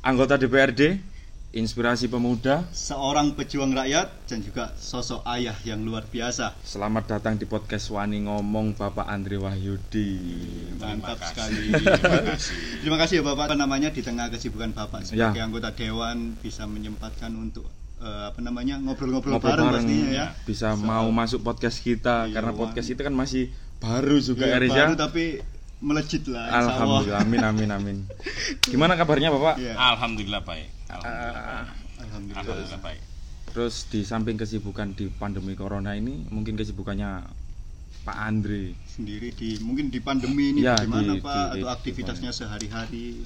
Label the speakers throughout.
Speaker 1: anggota DPRD, inspirasi pemuda.
Speaker 2: Seorang pejuang rakyat dan juga sosok ayah yang luar biasa.
Speaker 1: Selamat datang di podcast Wani Ngomong Bapak Andri Wahyudi.
Speaker 2: Mantap
Speaker 3: kasih.
Speaker 2: sekali.
Speaker 3: Terima kasih.
Speaker 2: Terima kasih ya Bapak. Apa namanya di tengah kesibukan Bapak sebagai
Speaker 1: Ya.
Speaker 2: anggota dewan bisa menyempatkan untuk eh, apa namanya ngobrol-ngobrol
Speaker 1: Ngobrol
Speaker 2: bareng,
Speaker 1: bareng,
Speaker 2: pastinya ya.
Speaker 1: bisa
Speaker 2: So-
Speaker 1: mau masuk podcast kita
Speaker 2: Iya,
Speaker 1: karena podcast itu kan masih baru juga
Speaker 2: Iya,
Speaker 1: ya ya.
Speaker 2: baru tapi melejit lah.
Speaker 1: Alhamdulillah, amin amin amin. Gimana kabarnya Bapak?
Speaker 2: Iya.
Speaker 3: Alhamdulillah baik. Alhamdulillah baik.
Speaker 2: Alhamdulillah.
Speaker 3: Alhamdulillah baik.
Speaker 1: Terus di samping kesibukan di pandemi corona ini, mungkin kesibukannya Pak Andri.
Speaker 2: Sendiri di mungkin di pandemi ini
Speaker 1: Ya,
Speaker 2: bagaimana
Speaker 1: di-
Speaker 2: Pak
Speaker 1: di-
Speaker 2: atau aktivitasnya sehari-hari?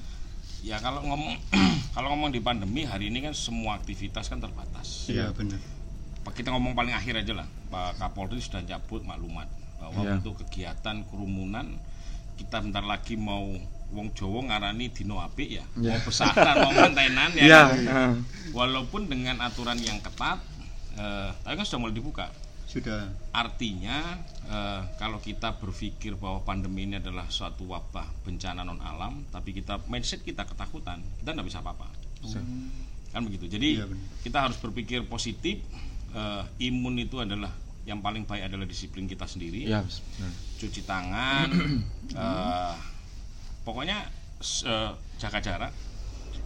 Speaker 3: Ya kalau ngomong kalau ngomong di pandemi hari ini kan semua aktivitas kan terbatas.
Speaker 2: Iya benar.
Speaker 3: Pak, Kita ngomong paling akhir aja lah. Pak Kapolri sudah cabut maklumat bahwa
Speaker 1: Iya.
Speaker 3: untuk kegiatan kerumunan kita bentar lagi mau wong Jawa ngarani dino apik ya.
Speaker 1: Iya.
Speaker 3: Mau besaran, mau mantenan ya.
Speaker 1: Ya,
Speaker 3: kan?
Speaker 1: eh,
Speaker 3: Walaupun dengan aturan yang ketat eh, tapi kan sudah mulai dibuka.
Speaker 2: Sudah.
Speaker 3: Artinya eh, kalau kita berpikir bahwa pandemi ini adalah suatu wabah bencana non alam, tapi kita mindset kita ketakutan, kita nggak bisa apa-apa. Kan begitu. Jadi
Speaker 2: Iya, benar.
Speaker 3: kita harus berpikir positif. eh, imun itu adalah yang paling baik adalah disiplin kita sendiri.
Speaker 1: ya, benar.
Speaker 3: Cuci tangan. eh, pokoknya eh, jaga jarak.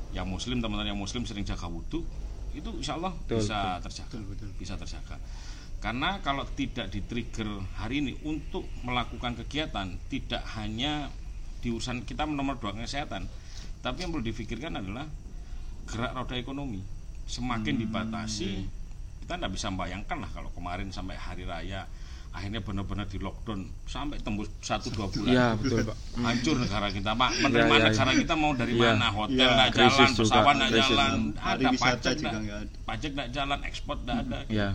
Speaker 3: Yang muslim teman-teman yang muslim sering jaga wudhu itu insya Allah
Speaker 1: Betul,
Speaker 3: bisa terjaga
Speaker 2: Betul, betul.
Speaker 3: bisa terjaga. Karena kalau tidak di-trigger hari ini untuk melakukan kegiatan tidak hanya di urusan kita nomor dua kesehatan, tapi yang perlu difikirkan adalah gerak roda ekonomi. Semakin
Speaker 2: Hmm,
Speaker 3: dibatasi, kita tidak bisa membayangkan lah kalau kemarin sampai hari raya akhirnya benar-benar di lockdown. Sampai tembus satu dua bulan.
Speaker 1: Iya, betul, Pak.
Speaker 3: hancur negara kita. Pak menerima
Speaker 1: Iya, iya,
Speaker 3: negara
Speaker 1: iya.
Speaker 3: kita mau dari
Speaker 1: Iya.
Speaker 3: mana? Hotel
Speaker 2: Iya,
Speaker 3: nggak
Speaker 1: krisis
Speaker 3: jalan pesawat nggak jalan ada pajak
Speaker 2: juga
Speaker 3: nggak pajak nggak jalan ekspor nggak ada.
Speaker 1: Ya,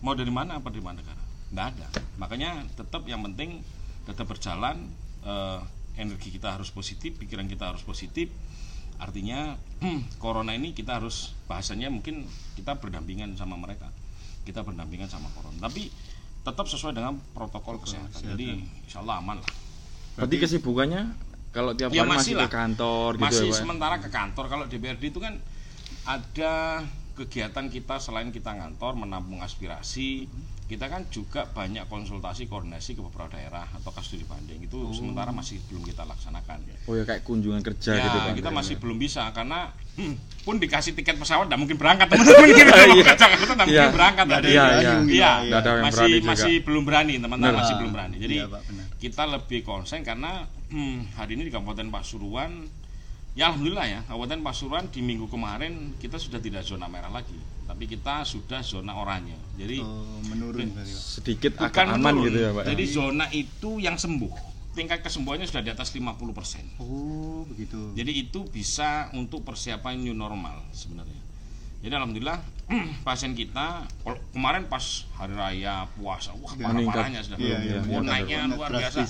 Speaker 3: mau dari mana apa dari mana negara nggak ada. Makanya tetap yang penting tetap berjalan eh, energi kita harus positif pikiran kita harus positif artinya corona ini kita harus bahasanya mungkin kita berdampingan sama mereka. Kita berdampingan sama corona. Tapi tetap sesuai dengan protokol kesehatan. jadi insya Allah aman lah.
Speaker 1: Berarti kesibukannya kalau tiap
Speaker 3: Ya,
Speaker 1: hari masih
Speaker 3: masih
Speaker 1: ke kantor gitu
Speaker 3: masih
Speaker 1: ya, Pak?
Speaker 3: sementara ke kantor. Kalau DPRD itu kan ada kegiatan kita selain kita ngantor menampung aspirasi kita kan juga banyak konsultasi koordinasi ke beberapa daerah atau studi banding. Itu sementara masih belum kita laksanakan
Speaker 1: Oh ya kayak kunjungan kerja
Speaker 3: ya
Speaker 1: gitu, Pak.
Speaker 3: kita masih belum bisa karena hmm, pun dikasih tiket pesawat tidak mungkin berangkat teman-teman kita mau
Speaker 1: Iya.
Speaker 3: ke Jakarta tidak
Speaker 1: Iya.
Speaker 3: mungkin berangkat
Speaker 2: Nggak ada
Speaker 1: Iya, iya.
Speaker 3: Iya,
Speaker 1: ada yang
Speaker 3: masih masih belum berani teman-teman masih belum berani. Jadi
Speaker 2: Iya,
Speaker 3: kita lebih konsen karena hmm, hari ini di Kabupaten Pasuruan ya alhamdulillah ya Kabupaten Pasuruan di minggu kemarin kita sudah tidak zona merah lagi tapi kita sudah zona oranye jadi
Speaker 2: Oh, menurun
Speaker 1: sedikit agak aman
Speaker 3: menurun.
Speaker 1: gitu ya, Pak.
Speaker 3: jadi zona itu yang sembuh tingkat kesembuhannya sudah di atas 50%
Speaker 2: Oh, begitu.
Speaker 3: jadi itu bisa untuk persiapan new normal sebenarnya. Jadi alhamdulillah pasien kita kemarin pas hari raya puasa wah
Speaker 2: Iya.
Speaker 3: parah-parahnya sudah
Speaker 2: Iya, iya,
Speaker 3: Wah,
Speaker 2: iya.
Speaker 3: naiknya
Speaker 2: Naik
Speaker 3: luar biasa.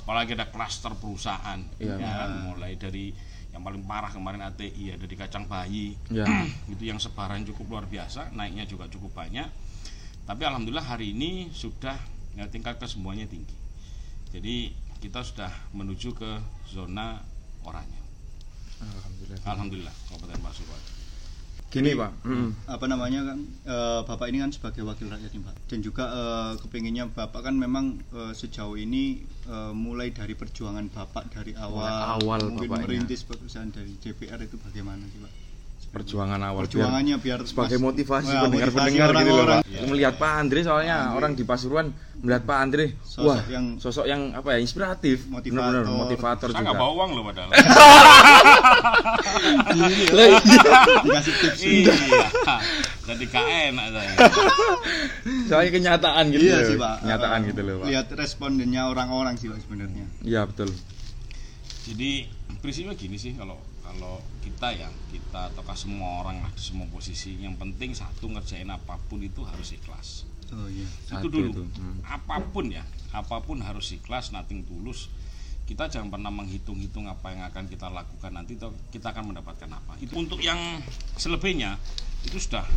Speaker 3: Apalagi ada klaster perusahaan
Speaker 1: Iya.
Speaker 3: ya kan? mulai dari yang paling parah kemarin ATI ada di kacang bayi.
Speaker 1: Ya.
Speaker 3: itu yang sebaran cukup luar biasa naiknya juga cukup banyak. Tapi alhamdulillah hari ini sudah ya, tingkat kesembuhannya tinggi. Jadi kita sudah menuju ke zona oranye.
Speaker 1: Alhamdulillah.
Speaker 3: alhamdulillah Kabupaten Pasuruan
Speaker 1: Gini, Pak. Mm.
Speaker 2: apa namanya kan eh, bapak ini kan sebagai wakil rakyat nih pak dan juga eh, kepinginnya bapak kan memang eh, sejauh ini eh, mulai dari perjuangan bapak dari awal,
Speaker 1: Mulai awal
Speaker 2: mungkin
Speaker 1: bapaknya.
Speaker 2: merintis perusahaan dari DPR itu bagaimana sih pak
Speaker 1: Perjuangan awal biar-
Speaker 2: perjuangannya biar,
Speaker 1: sebagai
Speaker 2: mas-
Speaker 1: motivasi
Speaker 2: Wah,
Speaker 1: pendengar-pendengar
Speaker 2: motivasi
Speaker 1: gitu loh. Pak. Melihat Pak Andre soalnya orang di Pasuruan melihat Pak Andre,
Speaker 2: Sosok
Speaker 1: wah
Speaker 2: yang-
Speaker 1: sosok yang apa ya inspiratif,
Speaker 2: Motivator.
Speaker 1: benar-benar motivator
Speaker 3: saya
Speaker 1: juga.
Speaker 3: nggak bawa uang loh padahal
Speaker 1: Lah, iya.
Speaker 2: dikasih tips
Speaker 3: iya jadi KN saya
Speaker 1: Soalnya kenyataan gitu.
Speaker 2: iya
Speaker 1: loh.
Speaker 2: sih pak
Speaker 1: Kenyataan
Speaker 2: Eh,
Speaker 1: gitu loh Pak.
Speaker 2: lihat respondennya orang-orang sih pak sebenarnya
Speaker 1: Iya betul.
Speaker 3: jadi prinsipnya gini sih kalau kalau kita ya kita ataukah semua orang lah semua posisi. Yang penting satu ngerjain apa pun itu harus ikhlas.
Speaker 2: Oh iya.
Speaker 1: Satu
Speaker 3: itu dulu.
Speaker 1: itu, hmm.
Speaker 3: apa pun ya apa pun harus ikhlas nothing tulus kita jangan pernah menghitung-hitung apa yang akan kita lakukan nanti toh kita akan mendapatkan apa. Itu untuk yang selebihnya itu sudah.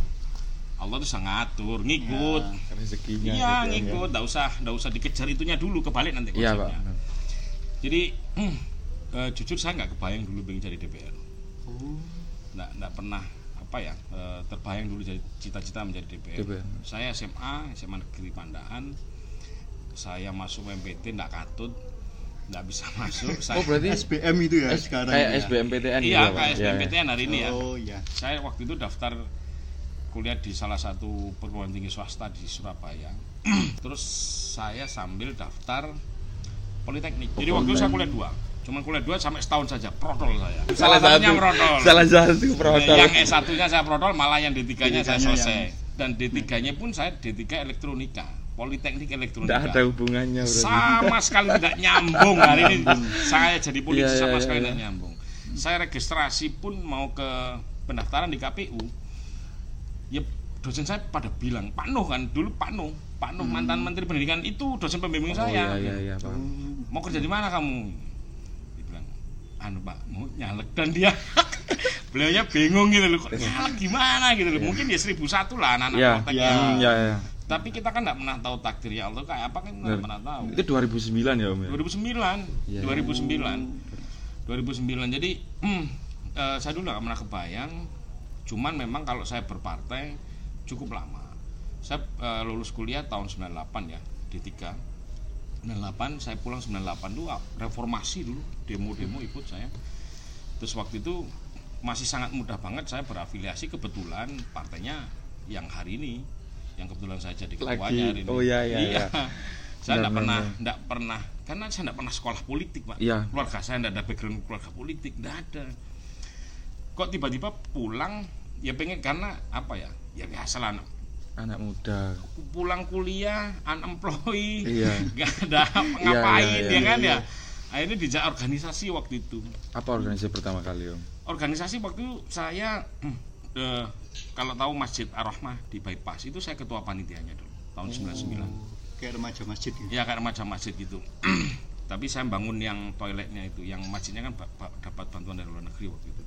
Speaker 3: Allah itu sudah ngatur ngikut.
Speaker 1: Rezekinya.
Speaker 3: iya
Speaker 1: gitu ya,
Speaker 3: ngikut. Nggak usah nggak usah dikejar itunya dulu kebalik nanti
Speaker 1: Iya Pak.
Speaker 3: jadi hmm, eh, jujur saya nggak kebayang dulu pengen jadi DPR
Speaker 2: oh
Speaker 3: nggak nggak pernah apa ya eh, terbayang dulu jadi cita-cita menjadi DPR.
Speaker 1: DPR.
Speaker 3: Saya SMA SMA Negeri Pandaan saya masuk MPT nggak katut nggak bisa masuk saya
Speaker 1: Oh berarti
Speaker 2: SBM itu ya
Speaker 1: S-
Speaker 2: sekarang
Speaker 1: kayak
Speaker 2: ya?
Speaker 1: SBMPTN
Speaker 3: iya
Speaker 1: gitu, Pak?
Speaker 3: kayak
Speaker 1: Iya, iya.
Speaker 3: SBMPTN hari ini ya
Speaker 2: oh ya
Speaker 3: saya waktu itu daftar kuliah di salah satu perguruan tinggi swasta di Surabaya terus saya sambil daftar politeknik jadi waktu itu saya kuliah dua cuman kuliah dua sampai setahun saja protol saya
Speaker 1: Salah
Speaker 3: satunya
Speaker 1: satu.
Speaker 3: protol
Speaker 1: Salah satu protol.
Speaker 3: yang S1 nya saya protol malah yang D3 nya saya
Speaker 2: D3-nya
Speaker 3: selesai
Speaker 2: yang-
Speaker 3: dan D3 nya pun saya D3 elektronika politeknik
Speaker 1: Tidak
Speaker 3: elektronika
Speaker 1: ada hubungannya berarti.
Speaker 3: sama sekali tidak nyambung hari ini saya jadi polisi sama
Speaker 1: iya,
Speaker 3: sekali
Speaker 1: iya.
Speaker 3: tidak nyambung saya registrasi pun mau ke pendaftaran di KPU ya dosen saya pada bilang Pak Nuh kan dulu Pak Nuh Pak Nuh mantan menteri pendidikan itu dosen pembimbing
Speaker 1: Hmm. Oh
Speaker 3: saya
Speaker 1: iya iya iya Pak.
Speaker 3: mau kerja di mana kamu anu pak mau nyalek dan dia. Beliaunya bingung gitu loh kok nyalek gimana? gitu loh. Mungkin ya seribu satu lah anak-anak
Speaker 1: Iya.
Speaker 2: Iya.
Speaker 1: Hmm, Iya iya.
Speaker 3: tapi kita kan nggak pernah tahu takdirnya Allah kayak apa kan nggak pernah tahu.
Speaker 1: Itu 2009 ya Om ya?
Speaker 3: 2009
Speaker 1: Iya.
Speaker 3: 2009 2009 jadi hmm, eh, saya dulu nggak pernah kebayang. Cuman memang kalau saya berpartai cukup lama. Saya eh, lulus kuliah tahun 98 ya D3 98 saya pulang 98 dulu ah, reformasi dulu demo-demo ikut saya. Terus waktu itu masih sangat mudah banget saya berafiliasi kebetulan partainya yang hari ini yang kebetulan saya jadi ketuanya hari ini.
Speaker 1: Oh, iya, iya, iya.
Speaker 3: saya
Speaker 1: Benar,
Speaker 3: tidak pernah tidak pernah karena saya tidak pernah sekolah politik pak.
Speaker 1: Iya.
Speaker 3: keluarga saya tidak ada background keluarga politik tidak ada. Kok tiba-tiba pulang? Ya pengen karena apa ya? Ya biasa lah anak.
Speaker 1: Anak muda.
Speaker 3: pulang kuliah unemployed
Speaker 1: Iya.
Speaker 3: nggak ada ngapain
Speaker 1: iya,
Speaker 3: ya
Speaker 1: iya,
Speaker 3: kan
Speaker 2: iya.
Speaker 3: ya akhirnya dijak organisasi waktu itu.
Speaker 1: Apa organisasi pertama kali Om?
Speaker 3: organisasi waktu itu saya eh, kalau tahu masjid Ar-Rahmah di bypass itu saya ketua panitianya dulu tahun 99
Speaker 2: kayak remaja masjid gitu
Speaker 3: ya kayak macam masjid gitu. Tapi saya bangun yang toiletnya itu yang masjidnya kan dapat bantuan dari luar negeri waktu itu.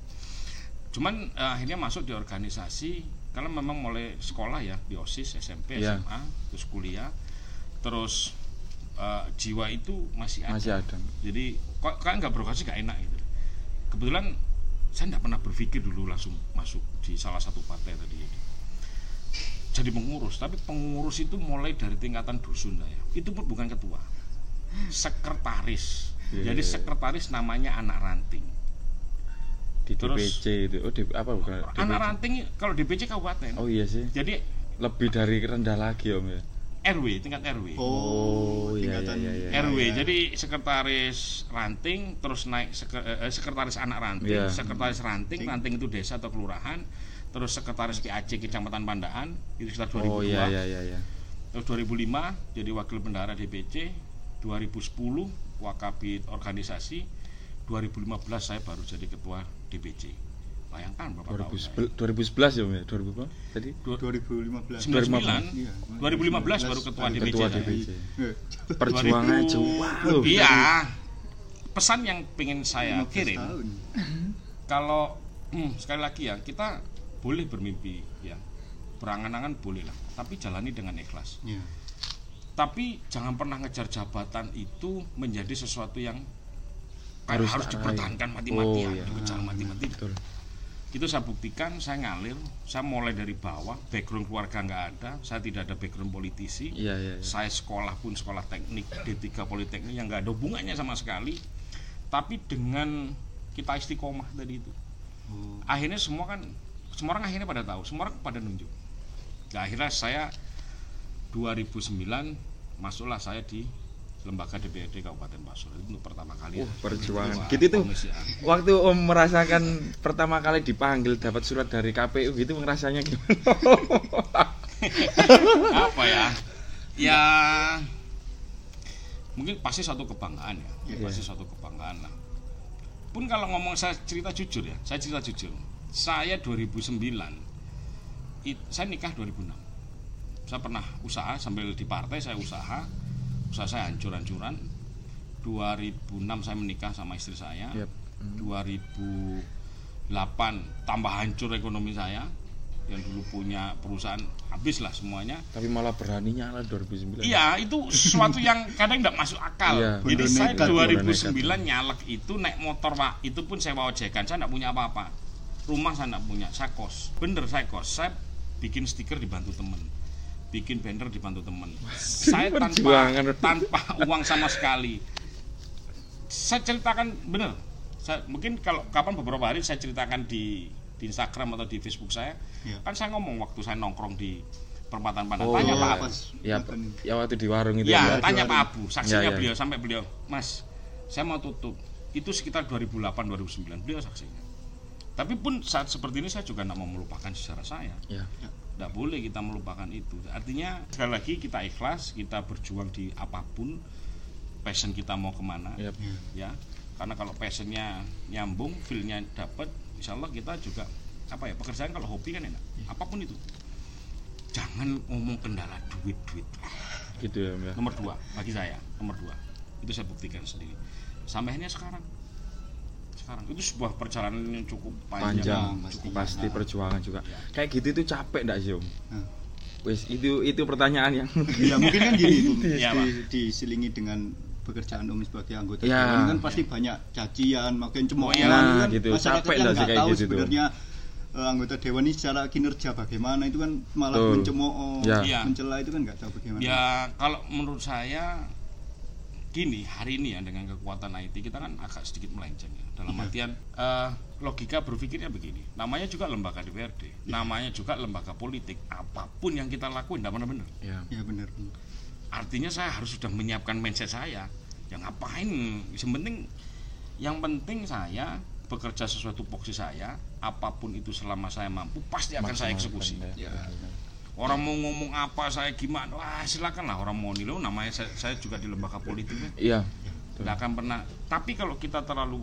Speaker 3: Cuman eh, akhirnya masuk di organisasi karena memang mulai sekolah ya di osis SMP
Speaker 1: Iya.
Speaker 3: SMA terus kuliah. Terus eh, jiwa itu masih ada
Speaker 1: Masih ada.
Speaker 3: jadi kok kan nggak berokasi nggak enak gitu kebetulan saya nggak pernah berpikir dulu langsung masuk di salah satu partai tadi itu jadi pengurus tapi pengurus itu mulai dari tingkatan dusun saya itu pun bukan ketua sekretaris
Speaker 1: Iya,
Speaker 3: jadi
Speaker 1: iya, iya.
Speaker 3: sekretaris namanya anak ranting
Speaker 1: Di
Speaker 3: Terus-
Speaker 1: DPC itu. Oh, di, apa bukan?
Speaker 3: anak
Speaker 1: DPC?
Speaker 3: ranting kalau DPC kabupaten
Speaker 1: Oh iya sih.
Speaker 3: jadi
Speaker 1: Lebih dari rendah lagi Om ya.
Speaker 3: RW tingkat RW
Speaker 1: Oh, iya,
Speaker 2: tingkatan
Speaker 1: iya, iya, iya.
Speaker 3: RW
Speaker 2: ya.
Speaker 3: jadi sekretaris ranting terus naik eh, sekretaris anak ranting
Speaker 1: Iya.
Speaker 3: sekretaris ranting ranting itu desa atau kelurahan terus sekretaris PAC kecamatan Pandaan itu sekitar 2002
Speaker 1: Oh iya iya iya iya.
Speaker 3: terus 2005 jadi wakil bendahara DPC 2010 wakabit organisasi 2015 saya baru jadi ketua DPC bayangkan berapa tahun saya
Speaker 1: 2011 ya Om ya? 2000 berapa? Tadi
Speaker 2: 2015
Speaker 3: 99
Speaker 2: Iya.
Speaker 3: 2015 baru ketua DPC
Speaker 1: ketua. DPC.
Speaker 2: Eh,
Speaker 1: Perjuangan
Speaker 3: 2000
Speaker 1: jauh.
Speaker 3: Iya. Pesan yang pengen saya
Speaker 2: 15
Speaker 3: kirim
Speaker 2: tahun.
Speaker 3: kalau hmm, sekali lagi ya kita boleh bermimpi ya berangan-angan boleh lah tapi jalani dengan ikhlas
Speaker 2: Iya.
Speaker 3: tapi jangan pernah ngejar jabatan itu menjadi sesuatu yang
Speaker 1: Harus
Speaker 3: harus, dipertahankan mati-matian
Speaker 1: Oh, iya.
Speaker 3: dikejar mati-matian
Speaker 1: Betul.
Speaker 3: Itu saya buktikan saya ngalir saya mulai dari bawah background keluarga nggak ada saya tidak ada background politisi
Speaker 1: Iya iya. iya.
Speaker 3: saya sekolah pun sekolah teknik D3 Politeknik yang nggak ada hubungannya sama sekali tapi dengan kita istiqomah tadi itu
Speaker 2: Oh.
Speaker 3: akhirnya semua kan semua orang akhirnya pada tahu semua orang pada nunjuk nah, akhirnya saya 2009 masuklah saya di lembaga DPRD Kabupaten Pasuruan itu untuk pertama kali
Speaker 1: Wah,
Speaker 3: ya.
Speaker 1: perjuangan.
Speaker 3: Ketua
Speaker 1: Gitu tuh. Waktu Om merasakan pertama kali dipanggil dapat surat dari KPU gitu ngerasanya gimana?
Speaker 3: apa ya ya mungkin pasti suatu kebanggaan ya
Speaker 2: Iya.
Speaker 3: pasti suatu kebanggaan lah pun kalau ngomong saya cerita jujur ya saya cerita jujur saya 2009 it- saya nikah 2006 saya pernah usaha sambil di partai saya usaha usaha saya hancur-hancuran 2006 saya menikah sama istri saya
Speaker 1: Yap.
Speaker 3: 2008 tambah hancur ekonomi saya yang dulu punya perusahaan habis lah semuanya
Speaker 1: Tapi malah berani nyala 2009.
Speaker 3: Iya, itu sesuatu yang kadang tidak masuk akal.
Speaker 1: Iya.
Speaker 3: Jadi saya
Speaker 2: nekat,
Speaker 1: bener
Speaker 3: 2009
Speaker 1: nekat.
Speaker 3: nyalek itu naik motor pak, itu pun sewa ojekan, saya tidak punya apa-apa. rumah saya nggak punya saya kos bener saya kos saya bikin stiker dibantu temen bikin banner dibantu temen. Saya tanpa tanpa uang sama sekali. Saya ceritakan bener. Saya mungkin kalau kapan beberapa hari saya ceritakan di di Instagram atau di Facebook saya
Speaker 2: Iya.
Speaker 3: kan saya ngomong waktu saya nongkrong di perempatan Pandan
Speaker 1: Oh,
Speaker 3: tanya
Speaker 1: iya.
Speaker 3: Pak Abu
Speaker 1: Ya, ya waktu di warung itu
Speaker 3: ya,
Speaker 1: ya.
Speaker 3: tanya Pak. Abu saksinya
Speaker 1: Ya, ya.
Speaker 3: beliau sampai beliau Mas saya mau tutup. Itu sekitar 2008 2009 beliau saksinya. Tapi pun saat seperti ini saya juga tidak mau melupakan sejarah saya.
Speaker 1: Ya.
Speaker 3: Tidak boleh kita melupakan itu. Artinya sekali lagi kita ikhlas kita berjuang di apa pun. Passion kita mau ke mana
Speaker 1: Yap.
Speaker 3: ya. Karena kalau passionnya nyambung feelnya dapat insya Allah kita juga apa ya pekerjaan kalau hobi kan enak. Apa pun itu. Jangan ngomong kendala duit duit
Speaker 1: Gitu ya, ya.
Speaker 3: nomor dua bagi saya nomor dua itu saya buktikan sendiri. Sampai akhirnya sekarang sekarang itu sebuah perjalanan yang cukup panjang,
Speaker 1: Panjang,
Speaker 3: cukup
Speaker 1: pasti
Speaker 3: panjang.
Speaker 1: perjuangan juga.
Speaker 3: Ya.
Speaker 1: Kayak gitu itu capek enggak sih, Om?
Speaker 2: Nah,
Speaker 1: Wes itu itu pertanyaan yang
Speaker 2: ya mungkin kan gini Bu,
Speaker 3: Iya,
Speaker 2: di, diselingi dengan pekerjaan Om sebagai anggota
Speaker 1: Ya.
Speaker 2: dewan kan pasti banyak cacian makin cemoohan
Speaker 3: Oh, iya.
Speaker 1: Nah,
Speaker 2: kan
Speaker 1: gitu.
Speaker 2: masyarakat
Speaker 1: Capek
Speaker 2: kan
Speaker 1: lah sih
Speaker 2: nggak
Speaker 1: kayak
Speaker 2: tahu
Speaker 1: gitu
Speaker 2: sebenarnya eh, anggota dewan ini secara kinerja bagaimana itu kan malah mencemooh
Speaker 1: Ya.
Speaker 2: Mencela itu kan nggak tahu bagaimana
Speaker 3: ya kalau menurut saya gini hari ini ya dengan kekuatan IT kita kan agak sedikit melenceng ya. Dalam
Speaker 2: Iya.
Speaker 3: artian eh, logika berpikirnya begini. Namanya juga lembaga DPRD namanya juga lembaga politik. Apa pun yang kita lakuin tidak pernah benar.
Speaker 1: Ya.
Speaker 2: ya benar.
Speaker 3: Artinya saya harus sudah menyiapkan mindset saya. Yang ngapain? Yang penting yang penting saya bekerja sesuai tupoksi saya. Apa pun itu selama saya mampu pasti akan saya eksekusi.
Speaker 2: Ya.
Speaker 3: Orang mau ngomong apa saya gimana? Wah silakan lah orang mau nilai. Namanya saya, saya juga di lembaga politik kan?
Speaker 1: Iya.
Speaker 3: nggak akan pernah. Tapi kalau kita terlalu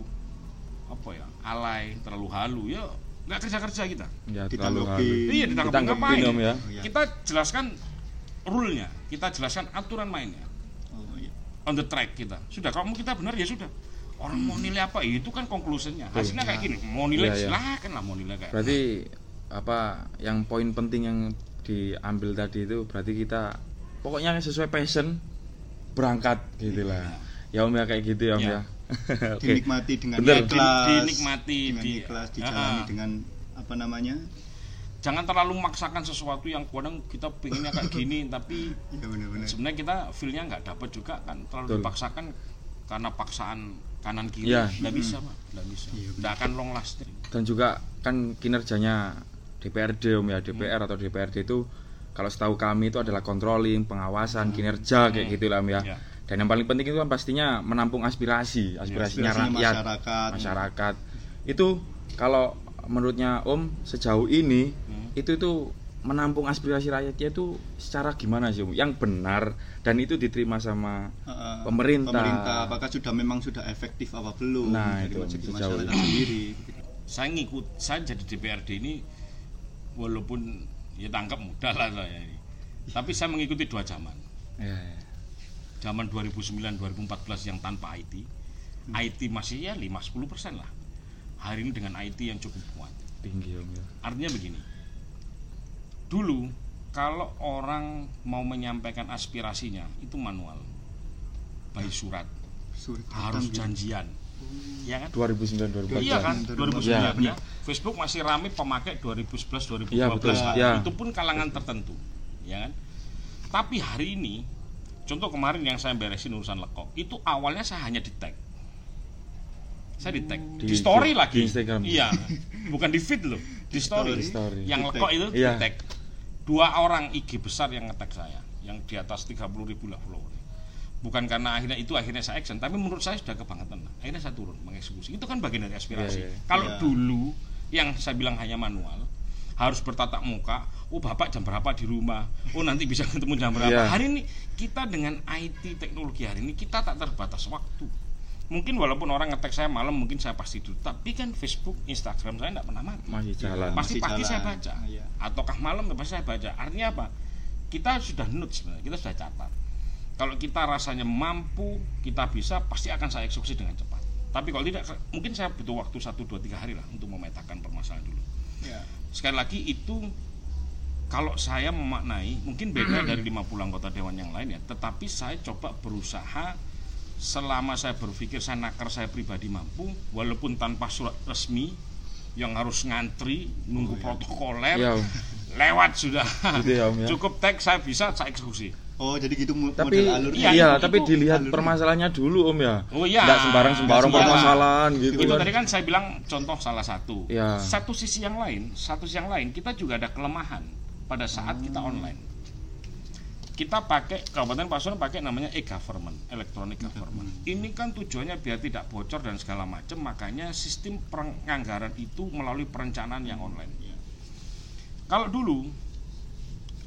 Speaker 3: apa ya alay terlalu halu ya nggak kerja kerja kita.
Speaker 1: Ya.
Speaker 2: Ditanggapi.
Speaker 3: iya ditangkap
Speaker 1: Ditanggepin,
Speaker 3: ngapain?
Speaker 1: Om, ya.
Speaker 2: Oh, iya.
Speaker 3: kita jelaskan rule-nya. Kita jelaskan aturan mainnya.
Speaker 2: Oh iya.
Speaker 3: On the track kita. Sudah kalau mau kita benar ya sudah. Orang mau nilai apa? Ya itu kan conclusionnya. Hasilnya kayak gini. Mau nilai
Speaker 1: iya.
Speaker 3: silakan lah mau nilai kayak
Speaker 1: Berarti apa yang poin penting yang diambil tadi itu berarti kita pokoknya sesuai passion berangkat gitu lah. Ya Om ya kayak gitu ya Om
Speaker 3: Ya.
Speaker 1: ya. Oke.
Speaker 2: dinikmati dengan
Speaker 1: Bener.
Speaker 2: ikhlas
Speaker 3: Dinikmati,
Speaker 2: dengan
Speaker 3: di-
Speaker 2: ikhlas
Speaker 3: Ah,
Speaker 2: dijalani
Speaker 3: ah.
Speaker 2: dengan apa namanya
Speaker 3: jangan terlalu memaksakan sesuatu yang kadang kita pengennya kayak gini tapi
Speaker 2: ya benar-benar
Speaker 3: sebenarnya kita feelnya nggak dapat juga kan terlalu
Speaker 1: Betul.
Speaker 3: dipaksakan karena paksaan kanan kiri
Speaker 1: Iya.
Speaker 3: nggak bisa pak nggak bisa
Speaker 2: Iya,
Speaker 3: nggak akan long lasting
Speaker 1: Dan juga kan kinerjanya DPRD Om ya, DPR atau DPRD itu kalau setahu kami itu adalah controlling, pengawasan, kinerja kayak
Speaker 3: Hmm.
Speaker 1: gitu lah Om ya.
Speaker 3: Ya.
Speaker 1: Dan yang paling penting itu kan pastinya menampung aspirasi, aspirasinya
Speaker 2: aspirasinya
Speaker 1: rakyat,
Speaker 2: masyarakat.
Speaker 1: masyarakat. Itu kalau menurutnya Om sejauh ini
Speaker 3: Hmm.
Speaker 1: itu itu menampung aspirasi rakyatnya itu secara gimana sih Om? Yang benar dan itu diterima sama
Speaker 2: Uh,
Speaker 1: Pemerintah.
Speaker 2: pemerintah apakah sudah memang sudah efektif apa belum
Speaker 1: Nah,
Speaker 2: dari
Speaker 1: itu, sejauh
Speaker 2: masyarakat
Speaker 1: ini.
Speaker 2: sendiri
Speaker 3: saya ngikut saya jadi DPRD ini walaupun ya tangkap mudah lah saya ini. Tapi saya mengikuti dua zaman.
Speaker 1: Ya, ya.
Speaker 3: zaman 2009 2014 yang tanpa IT IT masih ya 5-10 persen lah. Hari ini dengan IT yang cukup kuat.
Speaker 1: Tinggi Om ya.
Speaker 3: artinya begini. Dulu kalau orang mau menyampaikan aspirasinya itu manual. By surat.
Speaker 2: Surat
Speaker 3: harus
Speaker 2: gitu.
Speaker 3: janjian ya kan
Speaker 1: 2009 2014.
Speaker 3: Iya kan, 2009
Speaker 1: Ya.
Speaker 3: ya. Facebook masih ramai pemakai 2011 2012.
Speaker 1: Iya, betul. Ya.
Speaker 3: Itu pun kalangan tertentu, ya kan? Tapi hari ini contoh kemarin yang saya beresin urusan lekok, itu awalnya saya hanya di tag. Saya di tag, di,
Speaker 1: Di-
Speaker 3: story
Speaker 1: di-
Speaker 3: lagi.
Speaker 1: di Instagram.
Speaker 3: Iya. Bukan di feed loh, di story.
Speaker 1: Di story.
Speaker 3: Yang
Speaker 2: Di
Speaker 3: lekok itu
Speaker 1: Iya.
Speaker 3: di tag. Dua orang IG besar yang nge-tag saya, yang di atas 30 ribu lah follower bukan karena akhirnya itu akhirnya saya action. Tapi menurut saya sudah kebangetan. Akhirnya saya turun mengeksekusi. Itu kan bagian dari aspirasi.
Speaker 1: Iya, iya.
Speaker 3: kalau
Speaker 2: Iya.
Speaker 3: dulu yang saya bilang hanya manual harus bertatap muka oh bapak jam berapa di rumah? Oh nanti bisa ketemu jam berapa?
Speaker 1: Iya.
Speaker 3: hari ini kita dengan IT teknologi hari ini kita tak terbatas waktu. Mungkin walaupun orang ngetek saya malam mungkin saya pasti dulu tapi kan Facebook Instagram saya tidak pernah mati.
Speaker 1: Masih jalan.
Speaker 3: pasti
Speaker 2: Masih
Speaker 3: pagi
Speaker 2: jalan.
Speaker 3: saya baca.
Speaker 2: Ah, iya.
Speaker 3: ataukah malam ya pasti saya baca. Artinya apa? Kita sudah nut sebenarnya. Kita sudah catat kalau kita rasanya mampu kita bisa pasti akan saya eksekusi dengan cepat. Tapi kalau tidak mungkin saya butuh waktu 1, 2, 3 hari lah untuk memetakan permasalahan dulu.
Speaker 2: Ya.
Speaker 3: Sekali lagi itu kalau saya memaknai mungkin beda dari 50 anggota dewan yang lain ya tetapi saya coba berusaha selama saya berpikir saya nakar saya pribadi mampu walaupun tanpa surat resmi yang harus ngantri nunggu protokoler
Speaker 1: Iya, Om.
Speaker 3: lewat sudah.
Speaker 1: Gitu ya, Om, ya.
Speaker 3: cukup teks saya bisa saya eksekusi
Speaker 2: Oh, jadi gitu
Speaker 1: tapi
Speaker 2: model alurnya.
Speaker 3: Iya,
Speaker 1: iya,
Speaker 3: itu-
Speaker 1: tapi
Speaker 3: itu
Speaker 1: dilihat
Speaker 2: alurnya.
Speaker 1: permasalahannya dulu om ya
Speaker 3: Oh iya.
Speaker 1: nggak sembarang sembarang
Speaker 3: sembarang.
Speaker 1: permasalahan gitu
Speaker 3: itu
Speaker 1: kan
Speaker 3: tadi kan saya bilang contoh salah satu
Speaker 1: Iya.
Speaker 3: satu sisi yang lain satu sisi yang lain kita juga ada kelemahan pada saat kita online kita pakai Kabupaten Pasuruan pakai namanya e-government, electronic government. Ini kan tujuannya biar tidak bocor dan segala macam, makanya sistem penganggaran itu melalui perencanaan yang online. Kalau dulu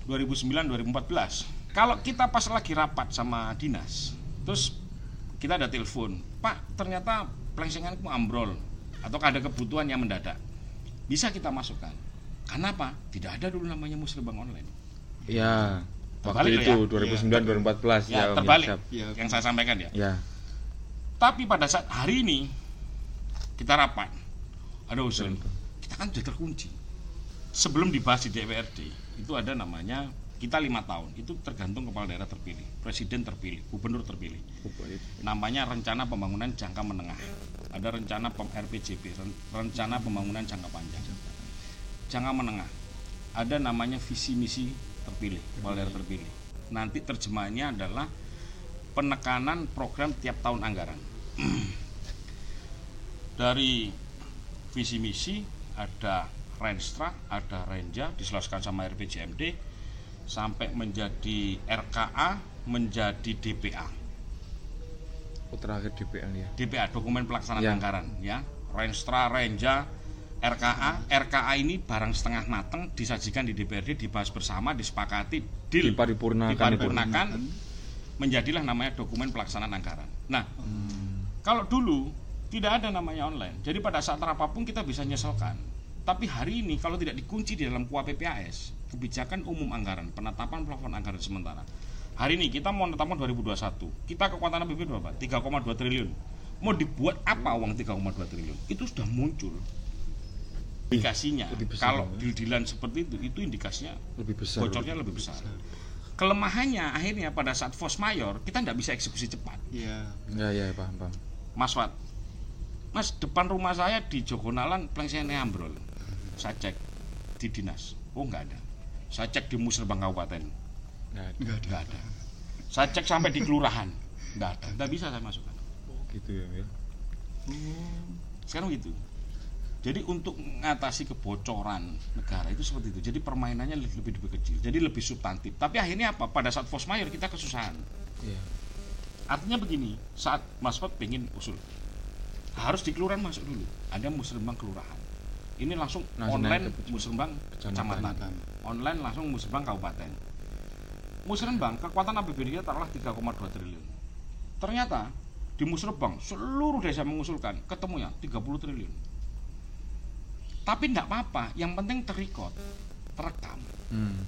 Speaker 3: 2009 2014, kalau kita pas lagi rapat sama dinas, terus kita ada telepon, Pak, ternyata plengsenganku ambrol atau ada kebutuhan yang mendadak. Bisa kita masukkan. Karena apa? Tidak ada dulu namanya musrebang online.
Speaker 1: ya
Speaker 3: Terbalik
Speaker 1: waktu
Speaker 3: loh
Speaker 1: itu
Speaker 2: ya.
Speaker 1: 2009 2014
Speaker 3: Ya,
Speaker 1: Om,
Speaker 3: terbalik.
Speaker 2: Ya.
Speaker 3: yang saya sampaikan ya.
Speaker 1: ya
Speaker 3: Tapi pada saat hari ini kita rapat, ada usul. Kita kan sudah terkunci. Sebelum dibahas di DPRD, itu ada namanya kita lima tahun. Itu tergantung kepala daerah terpilih, presiden terpilih, gubernur terpilih. Namanya rencana pembangunan jangka menengah. Ada rencana pem RPJP, ren- rencana pembangunan jangka panjang. Jangka menengah. Ada namanya visi misi terpilih, kepala daerah terpilih. Nanti terjemahannya adalah penekanan program tiap tahun anggaran. Dari visi misi ada Renstra, ada Renja diselaskan sama RPJMD sampai menjadi RKA, menjadi DPA.
Speaker 1: oh, terakhir DPL ya
Speaker 3: DPA dokumen pelaksanaan
Speaker 1: Ya.
Speaker 3: anggaran ya. Renstra, Renja, RKA, RKA ini barang setengah mateng disajikan di DPRD dibahas bersama disepakati deal
Speaker 1: diparipurnakan
Speaker 3: diparipurnakan menjadilah namanya dokumen pelaksanaan anggaran. Nah, kalau dulu tidak ada namanya online, jadi pada saat apa pun kita bisa nyeselkan. Tapi hari ini kalau tidak dikunci di dalam KUA PPAS, kebijakan umum anggaran, penetapan plafon anggaran sementara. Hari ini kita mau menetapkan 2021, kita kekuatan APBD berapa? 3,2 triliun. Mau dibuat apa uang 3,2 triliun? Itu sudah muncul indikasinya.
Speaker 1: lebih besar,
Speaker 3: Kalau
Speaker 1: ya.
Speaker 3: deal-dealan seperti itu, itu indikasinya
Speaker 1: lebih besar
Speaker 3: bocornya lebih besar. Kelemahannya akhirnya pada saat force mayor kita tidak bisa eksekusi cepat.
Speaker 2: Iya.
Speaker 1: ya ya paham paham
Speaker 3: Mas Wat, Mas depan rumah saya di Jogonalan plengsennya ambrol. Saya cek di dinas, oh nggak ada. Saya cek di Musrebang Kabupaten,
Speaker 1: nggak ada
Speaker 3: nggak ada. Saya cek sampai di kelurahan, nggak ada. Nggak bisa saya masukkan.
Speaker 1: gitu ya, ya.
Speaker 3: Sekarang gitu. Jadi untuk mengatasi kebocoran negara itu seperti itu. Jadi permainannya lebih lebih, lebih kecil. Jadi lebih substantif. Tapi akhirnya apa? Pada saat force mayor kita kesusahan.
Speaker 1: Iya.
Speaker 3: Artinya begini, saat Mas Fat pengen usul, harus di kelurahan masuk dulu. Ada musrembang kelurahan. Ini langsung
Speaker 1: Langsung
Speaker 3: online
Speaker 1: ke
Speaker 3: musrembang
Speaker 1: kecamatan.
Speaker 3: kecamatan. Online langsung musrembang kabupaten. Musrembang kekuatan APBD kita taruhlah 3,2 triliun. Ternyata di Musrembang seluruh desa mengusulkan ketemunya 30 triliun. Tapi tidak apa-apa, yang penting terikot, terekam
Speaker 1: Hmm.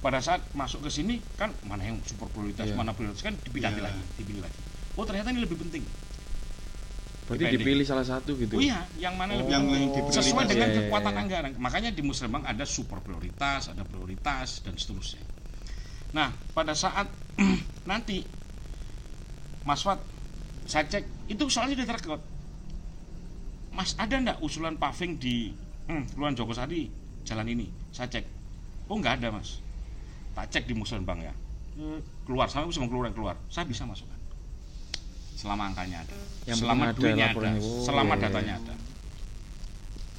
Speaker 3: pada saat masuk ke sini kan mana yang super prioritas
Speaker 1: Iya.
Speaker 3: mana prioritas kan dipilih
Speaker 2: Iya.
Speaker 3: lagi dipilih lagi oh ternyata ini lebih penting
Speaker 1: berarti
Speaker 3: Depending.
Speaker 1: dipilih salah satu gitu
Speaker 3: oh iya yang mana
Speaker 1: Oh.
Speaker 3: lebih
Speaker 2: Yang diprioritas.
Speaker 3: sesuai dengan
Speaker 1: Iya, iya,
Speaker 3: kekuatan
Speaker 1: iya.
Speaker 3: anggaran. Makanya di Musrembang ada super prioritas ada prioritas dan seterusnya. Nah pada saat nanti Mas Wat saya cek itu soalnya sudah terekod Mas ada ndak usulan paving di hmm, Kelurahan Joko Sadi jalan ini? Saya cek. Oh nggak ada mas. Tak cek di Musrembang ya. Keluar sampai Musrembang keluar keluar. Saya bisa masukkan selama angkanya ada.
Speaker 1: Yang
Speaker 3: selama
Speaker 1: ada
Speaker 3: duitnya ada.
Speaker 1: laporannya. Oh,
Speaker 3: selama
Speaker 1: iya, iya.
Speaker 3: datanya ada.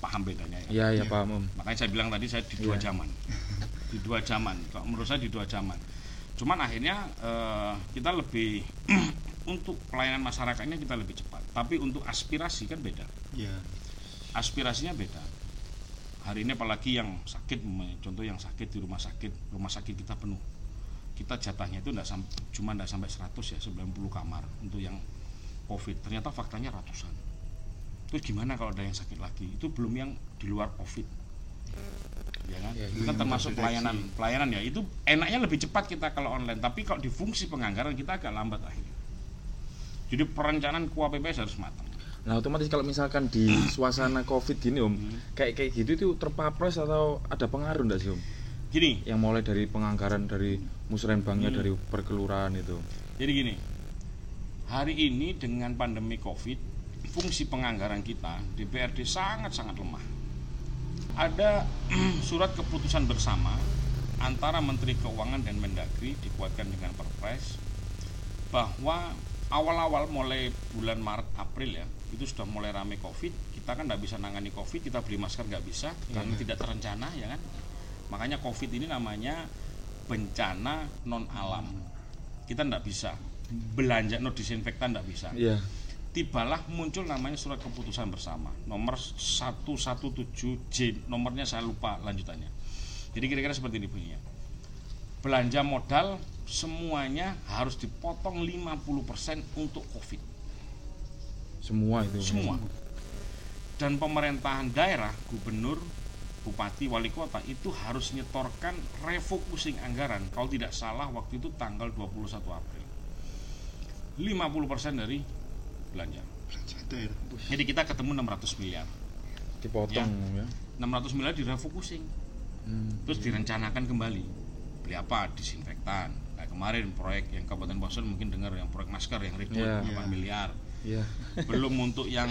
Speaker 3: Paham bedanya ya?
Speaker 1: Iya iya. paham om.
Speaker 3: Makanya saya bilang tadi saya di dua
Speaker 1: Iya.
Speaker 3: zaman. Di dua zaman. Kalau menurut saya di dua zaman. Cuman akhirnya eh, kita lebih untuk pelayanan masyarakatnya kita lebih cepat. Tapi untuk aspirasi kan beda.
Speaker 2: Iya.
Speaker 3: aspirasinya beda. Hari ini apalagi yang sakit contoh yang sakit di rumah sakit. Rumah sakit kita penuh kita jatahnya itu enggak cuma enggak sampai 100 ya 90 kamar untuk yang covid. Ternyata faktanya ratusan. Terus gimana kalau ada yang sakit lagi? Itu belum yang di luar covid. Ya kan?
Speaker 1: Ya,
Speaker 3: itu kan termasuk pelayanan pelayanan ya. Itu enaknya lebih cepat kita kalau online. Tapi kalau di fungsi penganggaran kita agak lambat akhirnya. Jadi perencanaan KUA PPS harus matang.
Speaker 1: Nah otomatis kalau misalkan di suasana covid gini om, kayak kayak gitu itu terpapres atau ada pengaruh enggak sih om?
Speaker 3: gini.
Speaker 1: Yang mulai dari penganggaran dari musrembangnya
Speaker 3: Hmm.
Speaker 1: dari perkelurahan itu.
Speaker 3: Jadi gini, hari ini dengan pandemi COVID, fungsi penganggaran kita DPRD sangat-sangat lemah. ada surat keputusan bersama antara Menteri Keuangan dan Mendagri dikuatkan dengan Perpres bahwa awal-awal mulai bulan Maret April ya itu sudah mulai rame COVID kita kan nggak bisa nangani COVID kita beli masker nggak bisa karena tidak terencana ya kan makanya COVID ini namanya bencana non alam kita nggak bisa. Belanja no disinfektan nggak bisa.
Speaker 1: Iya.
Speaker 3: tibalah muncul namanya surat keputusan bersama nomor 117J nomornya saya lupa lanjutannya. Jadi kira-kira seperti ini bunyinya. Belanja modal semuanya harus dipotong 50% untuk covid.
Speaker 1: Semua itu.
Speaker 3: semua. Dan pemerintahan daerah gubernur bupati wali kota itu harus nyetorkan refocusing anggaran kalau tidak salah waktu itu tanggal 21 April 50% dari belanja
Speaker 2: daerah.
Speaker 3: jadi kita ketemu 600 miliar
Speaker 1: Dipotong ya.
Speaker 3: 600 miliar direfocusing
Speaker 1: Hmm.
Speaker 3: terus direncanakan kembali beli apa disinfektan nah kemarin proyek yang Kabupaten Bosen mungkin dengar yang proyek masker yang ribuan
Speaker 1: Iya.
Speaker 3: 8
Speaker 2: Iya.
Speaker 3: miliar
Speaker 1: Iya.
Speaker 3: belum untuk yang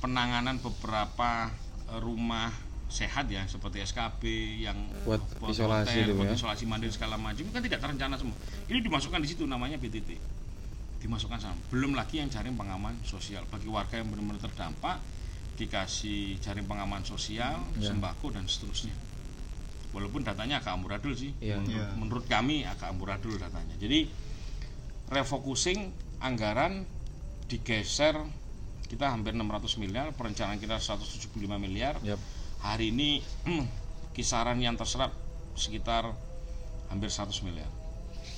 Speaker 3: penanganan beberapa rumah sehat ya seperti SKP yang
Speaker 1: Buat isolasi
Speaker 3: hotel,
Speaker 1: itu
Speaker 3: buat
Speaker 1: ya.
Speaker 3: isolasi mandiri segala macam kan tidak terencana semua ini dimasukkan di situ namanya PTT dimasukkan sama belum lagi yang jaring pengaman sosial bagi warga yang benar-benar terdampak dikasih jaring pengaman sosial
Speaker 1: Ya.
Speaker 3: sembako dan seterusnya walaupun datanya agak amburadul sih
Speaker 1: Iya.
Speaker 3: menurut,
Speaker 2: Iya.
Speaker 3: menurut kami agak amburadul datanya jadi refocusing anggaran digeser kita hampir 600 miliar perencanaan kita 175 miliar
Speaker 1: Yap.
Speaker 3: Hari ini kisaran yang terserap sekitar hampir 100 miliar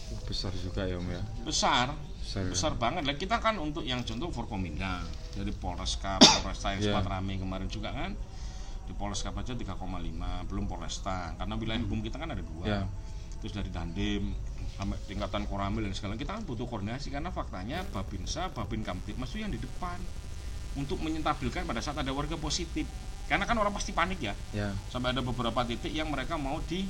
Speaker 1: Wah, besar juga ya Om ya.
Speaker 3: besar
Speaker 1: Besar. ya.
Speaker 3: besar banget lah kita kan untuk yang contoh Forkominda dari Polresta Polresta yang
Speaker 1: Iya.
Speaker 3: sempat rame kemarin juga kan di Polresta aja 3,5 belum Polresta karena wilayah hukum kita kan ada dua
Speaker 1: Iya.
Speaker 3: terus dari Dandim sampai tingkatan Koramil dan segala kita kan butuh koordinasi karena faktanya Babinsa Babin Kamtipmas itu yang di depan untuk menyentabilkan pada saat ada warga positif karena kan orang pasti panik ya.
Speaker 1: Ya.
Speaker 3: sampai ada beberapa titik yang mereka mau di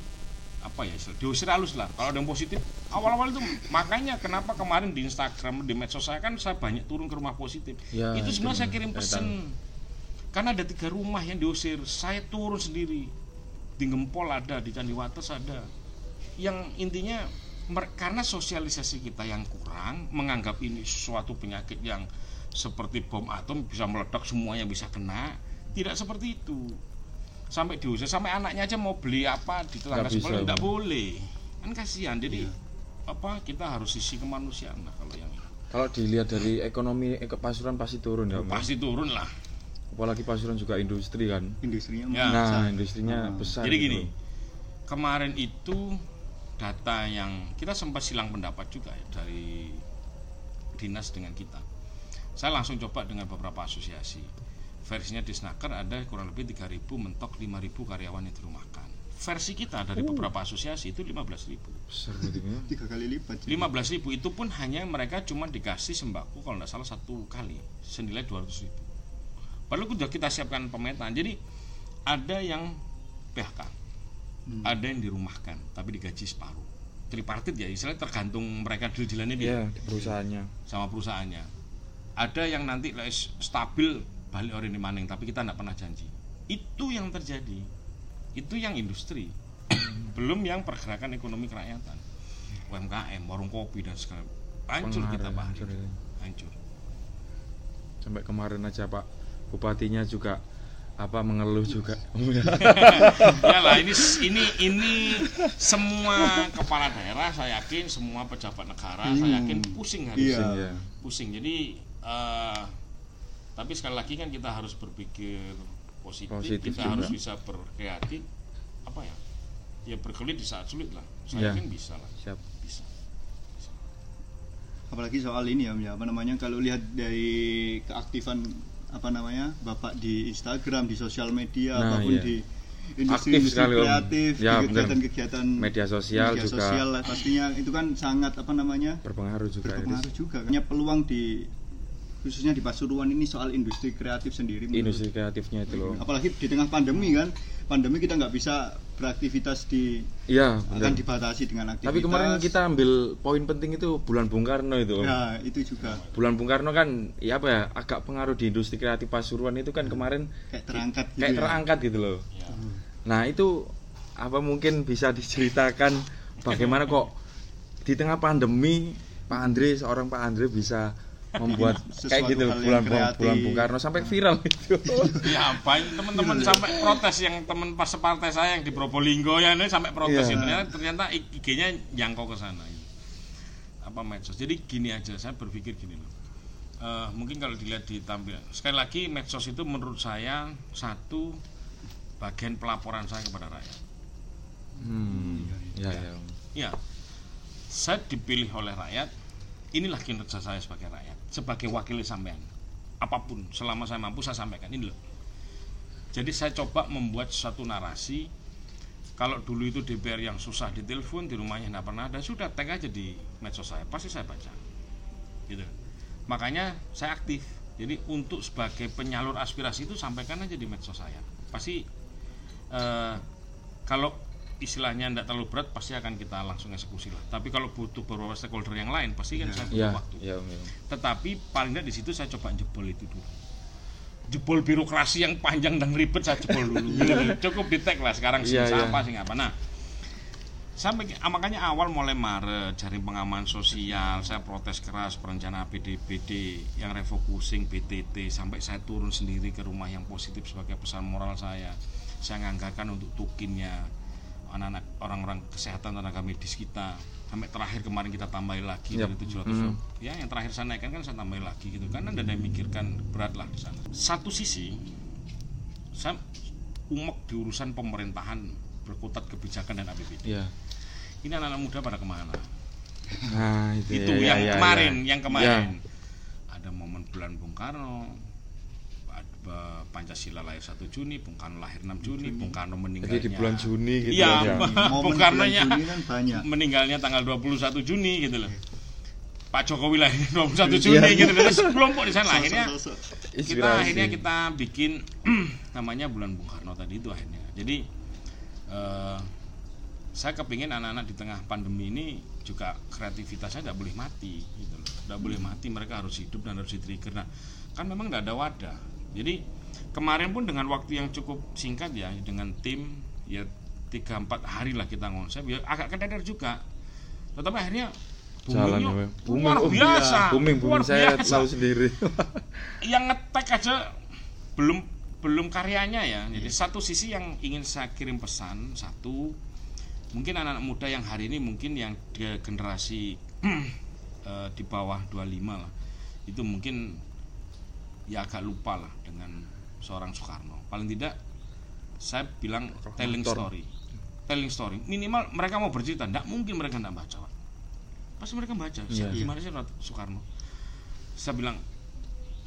Speaker 3: apa ya diusir halus lah. Kalau ada yang positif awal-awal itu makanya kenapa kemarin di Instagram di medsos saya kan saya banyak turun ke rumah positif.
Speaker 1: Ya,
Speaker 3: itu sebenarnya saya kirim pesen. karena ada tiga rumah yang diusir. Saya turun sendiri. Di Gempol ada di Candiwates ada. Yang intinya karena sosialisasi kita yang kurang menganggap ini suatu penyakit yang seperti bom atom bisa meledak semuanya bisa kena tidak seperti itu sampai diusir sampai anaknya aja mau beli apa di tetangga sebelah tidak boleh kan kasihan jadi apa kita harus sisi kemanusiaan lah kalau yang ini
Speaker 1: Kalau dilihat dari ekonomi eko Pasuruan pasti turun ya ya.
Speaker 3: pasti turun lah
Speaker 1: Apalagi Pasuruan juga industri kan.
Speaker 2: Industrinya
Speaker 3: Ya.
Speaker 1: Nah,
Speaker 2: besar.
Speaker 1: industrinya
Speaker 2: Ah.
Speaker 1: besar.
Speaker 3: Jadi
Speaker 1: gitu
Speaker 3: gini, kemarin itu data yang kita sempat silang pendapat juga ya dari dinas dengan kita. Saya langsung coba dengan beberapa asosiasi. Versinya di Snaker ada kurang lebih 3.000 mentok 5.000 karyawan yang dirumahkan. Versi kita dari beberapa asosiasi itu 15.000.
Speaker 1: besar gitu ya.
Speaker 2: tiga kali lipat
Speaker 3: 15.000 itu pun hanya mereka cuma dikasih sembako kalau tidak salah satu kali senilai 200.000. Padahal sudah kita siapkan pemetaan. Jadi ada yang PHK,
Speaker 2: Hmm.
Speaker 3: ada yang dirumahkan tapi digaji separuh. Tripartit ya, istilahnya tergantung mereka deal-dealannya dia
Speaker 1: Iya, di perusahaannya.
Speaker 3: sama perusahaannya. Ada yang nanti stabil balik orang di maning tapi kita tidak pernah janji. Itu yang terjadi. Itu yang industri. Belum yang pergerakan ekonomi kerakyatan. UMKM, warung kopi dan segala hancur
Speaker 1: Pengaruh,
Speaker 3: kita Pak.
Speaker 1: hancur, ya.
Speaker 3: Hancur.
Speaker 1: Sampai kemarin aja Pak bupatinya juga apa mengeluh juga.
Speaker 3: ya lah ini ini ini semua kepala daerah saya yakin semua pejabat negara saya yakin pusing hari
Speaker 2: Iya.
Speaker 1: Iya.
Speaker 3: pusing jadi eh, tapi sekali lagi kan kita harus berpikir positif,
Speaker 1: Positif
Speaker 3: kita
Speaker 1: juga.
Speaker 3: harus bisa berkreatif apa ya ya berkelit di saat sulit lah saya yakin bisa lah
Speaker 1: Siap.
Speaker 3: bisa
Speaker 2: apalagi soal ini ya ya apa namanya kalau lihat dari keaktifan apa namanya bapak di Instagram di sosial media
Speaker 1: Nah,
Speaker 2: apa pun
Speaker 1: iya.
Speaker 2: di
Speaker 1: Aktif
Speaker 2: industri-industri
Speaker 1: sekali,
Speaker 2: kreatif
Speaker 1: Ya,
Speaker 2: kegiatan-kegiatan
Speaker 1: Media sosial
Speaker 2: media
Speaker 1: juga.
Speaker 2: sosial lah, pastinya itu kan sangat apa namanya
Speaker 1: Berpengaruh juga.
Speaker 2: berpengaruh juga hanya peluang di khususnya di Pasuruan ini soal industri kreatif sendiri menurut-
Speaker 1: Industri kreatifnya itu loh.
Speaker 2: apalagi di tengah pandemi kan pandemi kita nggak bisa beraktivitas di
Speaker 1: Iya,
Speaker 2: akan
Speaker 1: benar.
Speaker 2: dibatasi dengan aktivitas
Speaker 1: Tapi kemarin kita ambil poin penting itu bulan Bung Karno itu.
Speaker 2: Ya itu juga
Speaker 1: Bulan Bung Karno kan ya apa ya agak pengaruh di industri kreatif Pasuruan itu kan kemarin
Speaker 2: kayak terangkat gitu
Speaker 1: kayak
Speaker 2: ya.
Speaker 1: terangkat gitu loh.
Speaker 3: ya.
Speaker 1: Nah, itu apa mungkin bisa diceritakan bagaimana kok di tengah pandemi Pak Andre seorang Pak Andre bisa membuat
Speaker 2: Sesuatu
Speaker 1: kayak gitu bulan
Speaker 2: kreatif.
Speaker 1: bulan Bung Karno sampai viral itu.
Speaker 3: ya banyak teman-teman sampai protes yang teman pas separtai saya yang di Probolinggo ya ini sampai protes
Speaker 1: Iya.
Speaker 3: itu ternyata, ternyata IG-nya jangkau ke sana gitu. apa medsos jadi gini aja saya berpikir gini loh Eh, mungkin kalau dilihat di tampilan sekali lagi medsos itu menurut saya satu bagian pelaporan saya kepada rakyat
Speaker 1: Hmm. Ya, ya.
Speaker 3: ya saya dipilih oleh rakyat inilah kinerja saya sebagai rakyat sebagai wakil sampean. Apa pun selama saya mampu saya sampaikan. Ini loh. Jadi saya coba membuat satu narasi. Kalau dulu itu DPR yang susah ditelepon di rumahnya nggak pernah ada sudah tag aja di medsos saya. Pasti saya baca. Gitu. Makanya saya aktif. Jadi untuk sebagai penyalur aspirasi itu sampaikan aja di medsos saya. Pasti eh, kalau istilahnya tidak terlalu berat pasti akan kita langsung eksekusi lah. Tapi kalau butuh beberapa stakeholder yang lain pasti kan saya butuh
Speaker 1: Ya,
Speaker 3: waktu
Speaker 1: ya, ya.
Speaker 3: tetapi paling tidak di situ saya coba jebol itu dulu. Jebol birokrasi yang panjang dan ribet saya jebol dulu. Loh. cukup di tag lah sekarang sih
Speaker 1: Iya, iya.
Speaker 3: apa sih apa. Nah sampai ah, makanya awal mulai Maret jaring pengaman sosial saya protes keras perencana APDBD yang refocusing BTT sampai saya turun sendiri ke rumah yang positif sebagai pesan moral saya. Saya nganggarkan untuk tukinnya anak-anak orang-orang kesehatan tenaga medis kita sampai terakhir kemarin kita tambahin lagi
Speaker 1: Yap.
Speaker 3: dari 700
Speaker 1: Hmm.
Speaker 3: ya yang terakhir saya naikkan kan saya tambahin lagi gitu kan ada yang mikirkan berat lah di sana satu sisi saya umek di urusan pemerintahan berkutat kebijakan dan APBD
Speaker 1: Ya.
Speaker 3: ini anak-anak muda pada ke mana
Speaker 1: Nah, itu,
Speaker 3: itu
Speaker 1: ya,
Speaker 3: yang
Speaker 1: ya, ya,
Speaker 3: kemarin
Speaker 1: ya.
Speaker 3: yang kemarin ada momen bulan Bung Karno Pancasila lahir 1 Juni Bung Karno lahir 6 Juni Bung Karno meninggalnya
Speaker 1: Jadi di bulan Juni gitu
Speaker 3: Iya,
Speaker 1: ya.
Speaker 3: Bung
Speaker 2: Momen
Speaker 3: Karno nya
Speaker 2: kan banyak.
Speaker 3: meninggalnya tanggal 21 Juni gitu loh. Pak Jokowi lahir 21 Juni gitu loh. Terus kelompok di sana akhirnya kita akhirnya kita bikin namanya bulan Bung Karno tadi itu akhirnya. Jadi eh, saya kepingin anak-anak di tengah pandemi ini juga kreativitasnya tidak boleh mati gitu loh. Tidak boleh mati, mereka harus hidup dan harus di-trigger. Nah, kan memang tidak ada wadah. Jadi kemarin pun dengan waktu yang cukup singkat ya dengan tim ya 3 4 hari lah kita ngonsep ya agak kedadar juga. Tetapi akhirnya
Speaker 1: Jalan
Speaker 3: boomingnya
Speaker 1: ya. Booming,
Speaker 3: luar
Speaker 1: oh,
Speaker 3: biasa.
Speaker 1: iya. Booming,
Speaker 3: luar
Speaker 1: booming saya
Speaker 3: biasa
Speaker 1: tahu sendiri.
Speaker 3: yang ngetek aja belum belum karyanya ya. Jadi satu sisi yang ingin saya kirim pesan satu mungkin anak-anak muda yang hari ini mungkin yang dia generasi eh, di bawah 25 lah. Itu mungkin ya agak lupa lah dengan seorang Soekarno. Paling tidak saya bilang telling story. Telling story. Minimal mereka mau bercerita, tidak mungkin mereka tidak baca. Pak. Pasti mereka baca.
Speaker 1: Iya.
Speaker 3: Gimana sih Soekarno? Saya bilang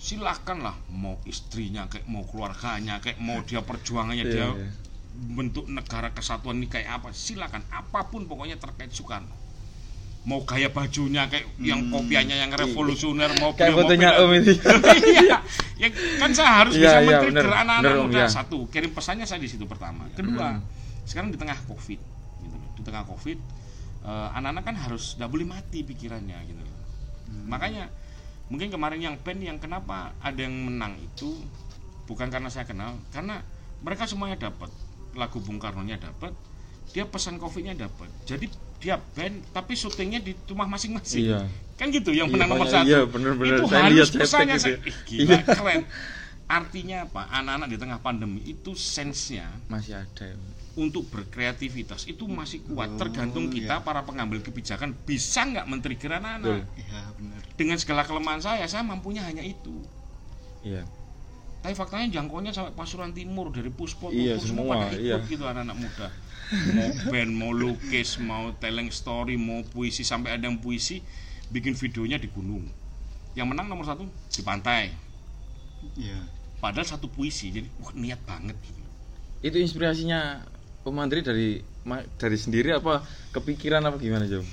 Speaker 3: silahkan lah mau istrinya kayak mau keluarganya kayak mau dia perjuangannya
Speaker 1: Iya,
Speaker 3: dia
Speaker 1: iya.
Speaker 3: bentuk negara kesatuan ini kayak apa silakan apa pun pokoknya terkait Soekarno mau gaya bajunya kayak yang
Speaker 2: Hmm.
Speaker 3: kopiannya yang revolusioner mau
Speaker 1: Kayak fotonya Om ini.
Speaker 3: iya ya, kan saya harus
Speaker 1: Iya,
Speaker 3: bisa
Speaker 1: iya,
Speaker 3: men-trigger
Speaker 1: bener.
Speaker 3: anak-anak muda
Speaker 1: iya.
Speaker 3: satu kirim pesannya saya di situ pertama kedua
Speaker 1: Hmm.
Speaker 3: sekarang di tengah covid gitu loh. di tengah covid eh, anak-anak kan harus tidak boleh mati pikirannya gitu loh. makanya mungkin kemarin yang band yang kenapa ada yang menang itu bukan karena saya kenal karena mereka semuanya dapat lagu Bung Karno nya dapat dia pesan covidnya dapat jadi dia band tapi syutingnya di rumah masing-masing
Speaker 1: Iya.
Speaker 3: kan gitu yang
Speaker 1: Iya,
Speaker 3: menang nomor
Speaker 1: banyak-
Speaker 3: satu
Speaker 1: iya, bener-bener.
Speaker 3: itu
Speaker 1: Saya
Speaker 3: halus pesannya
Speaker 1: tag
Speaker 3: saya,
Speaker 1: itu.
Speaker 3: ih, gila
Speaker 1: Iya.
Speaker 3: keren artinya apa anak-anak di tengah pandemi itu sensenya
Speaker 1: Masih ada. ya.
Speaker 3: untuk berkreativitas itu masih kuat
Speaker 2: Oh,
Speaker 3: tergantung kita
Speaker 2: iya.
Speaker 3: para pengambil kebijakan bisa nggak men-trigger anak-anak.
Speaker 2: Iya benar.
Speaker 3: dengan segala kelemahan saya saya mampunya hanya itu
Speaker 1: Iya.
Speaker 3: Tapi faktanya jangkauannya sampai Pasuruan Timur dari Puspo
Speaker 1: Iya, semua,
Speaker 3: pada ikut
Speaker 1: iya.
Speaker 3: gitu anak-anak muda mau band mau lukis mau telling story mau puisi sampai ada yang puisi bikin videonya di gunung yang menang nomor satu di pantai
Speaker 2: Iya.
Speaker 3: padahal satu puisi jadi wah niat banget gitu
Speaker 1: Itu inspirasinya Om Andri dari dari sendiri apa kepikiran apa gimana, Jom?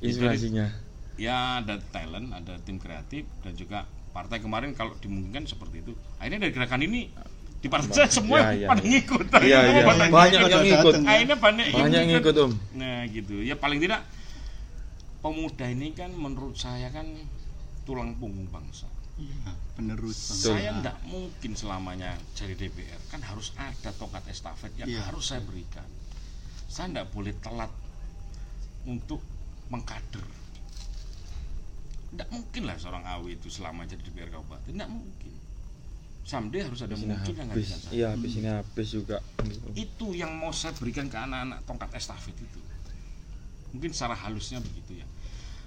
Speaker 1: Inspirasinya.
Speaker 3: ya ada talent ada tim kreatif dan juga partai kemarin kalau dimungkinkan seperti itu akhirnya dari gerakan ini di partai saya semua
Speaker 1: Iya, iya,
Speaker 3: pada
Speaker 1: iya.
Speaker 3: ngikut
Speaker 1: Iya, iya.
Speaker 3: Pada
Speaker 1: Banyak
Speaker 2: ngikut.
Speaker 1: yang ikut.
Speaker 2: Datang.
Speaker 3: akhirnya banyak,
Speaker 1: Banyak yang ikut, Om.
Speaker 3: nah gitu ya paling tidak pemuda ini kan menurut saya kan tulang punggung bangsa
Speaker 2: Iya, penerus Bang.
Speaker 1: Betul.
Speaker 3: saya tidak mungkin selamanya jadi DPR kan harus ada tongkat estafet yang
Speaker 2: Iya.
Speaker 3: harus saya berikan saya tidak boleh telat untuk mengkader tidak mungkin lah seorang AW itu selama jadi DPR kabupaten tidak mungkin. Someday harus ada
Speaker 1: Habis
Speaker 3: mungkin yang
Speaker 1: habis.
Speaker 3: gantikan saya
Speaker 1: iya habis ini habis juga.
Speaker 3: Itu yang mau saya berikan ke anak-anak tongkat estafet itu. Mungkin secara halusnya begitu ya.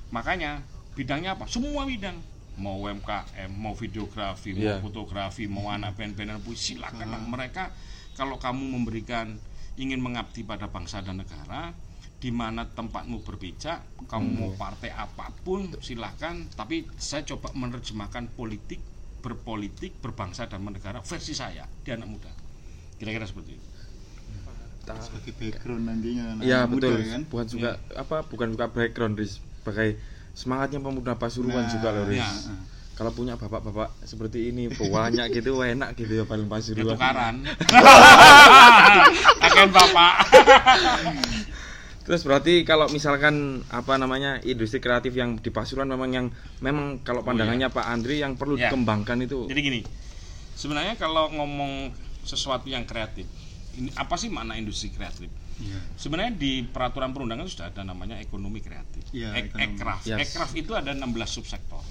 Speaker 3: Makanya bidangnya apa? Semua bidang. Mau UMKM mau videografi
Speaker 1: Iya.
Speaker 3: mau fotografi mau anak pen-penan puisi silakan lah. mereka. Kalau kamu memberikan ingin mengabdi pada bangsa dan negara di mana tempatmu berpijak kamu mau partai apa pun silahkan tapi saya coba menerjemahkan politik berpolitik berbangsa dan bernegara versi saya di anak muda kira-kira seperti itu
Speaker 2: sebagai background nantinya anak
Speaker 1: Iya
Speaker 2: muda
Speaker 1: betul.
Speaker 2: kan.
Speaker 1: Bukan juga apa bukan juga background Riz. sebagai semangatnya pemuda Pasuruan
Speaker 2: Nah,
Speaker 1: juga loh Riz.
Speaker 3: ya.
Speaker 1: Kalau punya bapak-bapak seperti ini banyak gitu enak gitu ya paling
Speaker 3: ya
Speaker 1: Pasuruan.
Speaker 3: tukaran akan bapak
Speaker 1: Terus berarti kalau misalkan apa namanya industri kreatif yang di Pasuruan memang yang memang kalau pandangannya Pak Andri yang perlu
Speaker 3: Ya.
Speaker 1: dikembangkan itu
Speaker 3: jadi gini sebenarnya kalau ngomong sesuatu yang kreatif ini apa sih makna industri kreatif
Speaker 2: Iya.
Speaker 3: sebenarnya di peraturan perundangan sudah ada namanya ekonomi kreatif
Speaker 2: Iya,
Speaker 3: Ek-
Speaker 2: ekonomi.
Speaker 3: ekraf
Speaker 1: Yes.
Speaker 3: ekraf itu ada 16 subsektor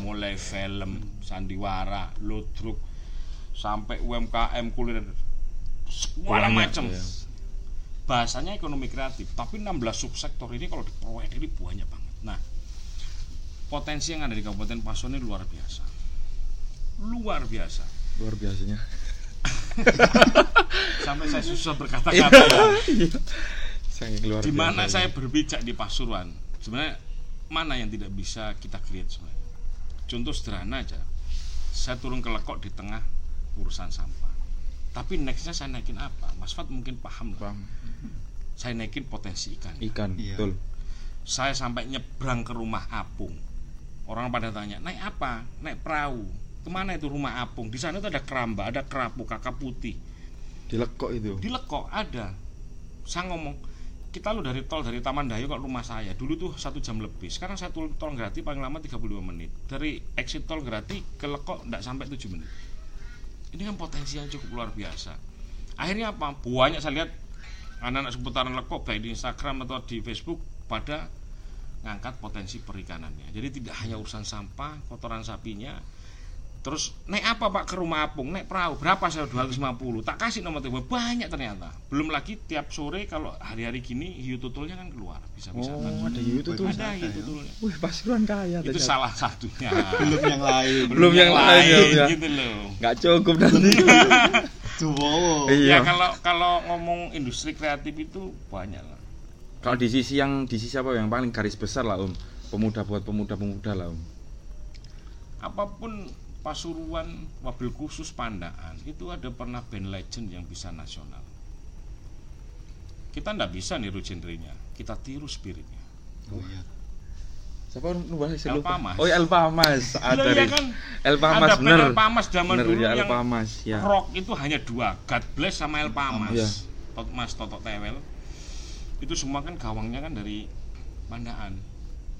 Speaker 3: mulai film sandiwara ludruk sampai UMKM kuliner segala macam
Speaker 1: ya.
Speaker 3: Bahasanya ekonomi kreatif tapi 16 subsektor ini kalau diproyek ini banyak banget. Nah potensi yang ada di Kabupaten Pasuruan ini luar biasa. Luar biasa.
Speaker 1: Luar biasanya.
Speaker 3: sampai saya susah berkata-kata. Ya.
Speaker 1: Luar
Speaker 3: di mana saya berpijak di Pasuruan? Sebenarnya mana yang tidak bisa kita create sebenarnya? Contoh sederhana aja. Saya turun ke lekok di tengah urusan sampah tapi nextnya saya naikin apa? Mas Fat mungkin paham lah.
Speaker 1: Paham.
Speaker 3: saya naikin potensi ikan.
Speaker 1: Ikan
Speaker 2: Iya.
Speaker 1: betul.
Speaker 3: saya sampai nyebrang ke rumah apung. Orang pada tanya naik apa? Naik perahu. Ke mana itu rumah apung? Di sana itu ada keramba ada kerapu kakap putih.
Speaker 1: Dilekok itu.
Speaker 3: di Lekok ada. Saya ngomong kita lo dari tol dari Taman Dayu ke rumah saya? Dulu tuh satu jam lebih. Sekarang saya tol, tol gratis paling lama 35 menit. Dari exit tol gratis ke Lekok tidak sampai 7 menit ini kan potensi yang cukup luar biasa. Akhirnya apa? Banyak saya lihat anak-anak seputaran Lekok baik di Instagram atau di Facebook pada ngangkat potensi perikanannya. Jadi tidak hanya urusan sampah kotoran sapinya Terus naik apa pak ke rumah apung? Naik perahu berapa saya 250 Tak kasih nomor telepon banyak ternyata Belum lagi tiap sore kalau hari-hari gini hiu tutulnya kan keluar Bisa bisa
Speaker 1: Oh, ada hiu tutul.
Speaker 3: Ada hiu
Speaker 2: ya.
Speaker 3: tutulnya
Speaker 1: Wih, Pasuruan kaya
Speaker 3: Itu
Speaker 1: ternyata.
Speaker 3: salah satunya
Speaker 2: belum yang lain
Speaker 1: Belum yang lain, ya.
Speaker 3: gitu loh
Speaker 1: Nggak cukup nanti.
Speaker 2: Wow.
Speaker 1: iya.
Speaker 3: Ya kalau kalau ngomong industri kreatif itu banyak lah
Speaker 1: Kalau di sisi yang di sisi apa yang paling garis besar lah Om. Pemuda buat pemuda-pemuda lah Om.
Speaker 3: Apa pun Pasuruan wabil khusus Pandaan itu ada pernah band legend yang bisa nasional kita ndak bisa niru genrenya kita tiru spiritnya
Speaker 2: Oh, iya.
Speaker 1: Siapa nulis
Speaker 3: El Pamas.
Speaker 1: Oh, ya El Pamas.
Speaker 3: Loh,
Speaker 1: Ada
Speaker 3: iya
Speaker 1: Riz.
Speaker 3: kan?
Speaker 1: El Pamas
Speaker 3: Ada band
Speaker 1: bener.
Speaker 3: El Pamas zaman
Speaker 1: Bener,
Speaker 3: dulu
Speaker 1: ya, El
Speaker 3: yang
Speaker 1: ya.
Speaker 3: rock itu hanya dua God Bless sama El Pamas
Speaker 1: Iya.
Speaker 3: Tot- Mas Toto Tewel itu semua kan gawangnya kan dari Pandaan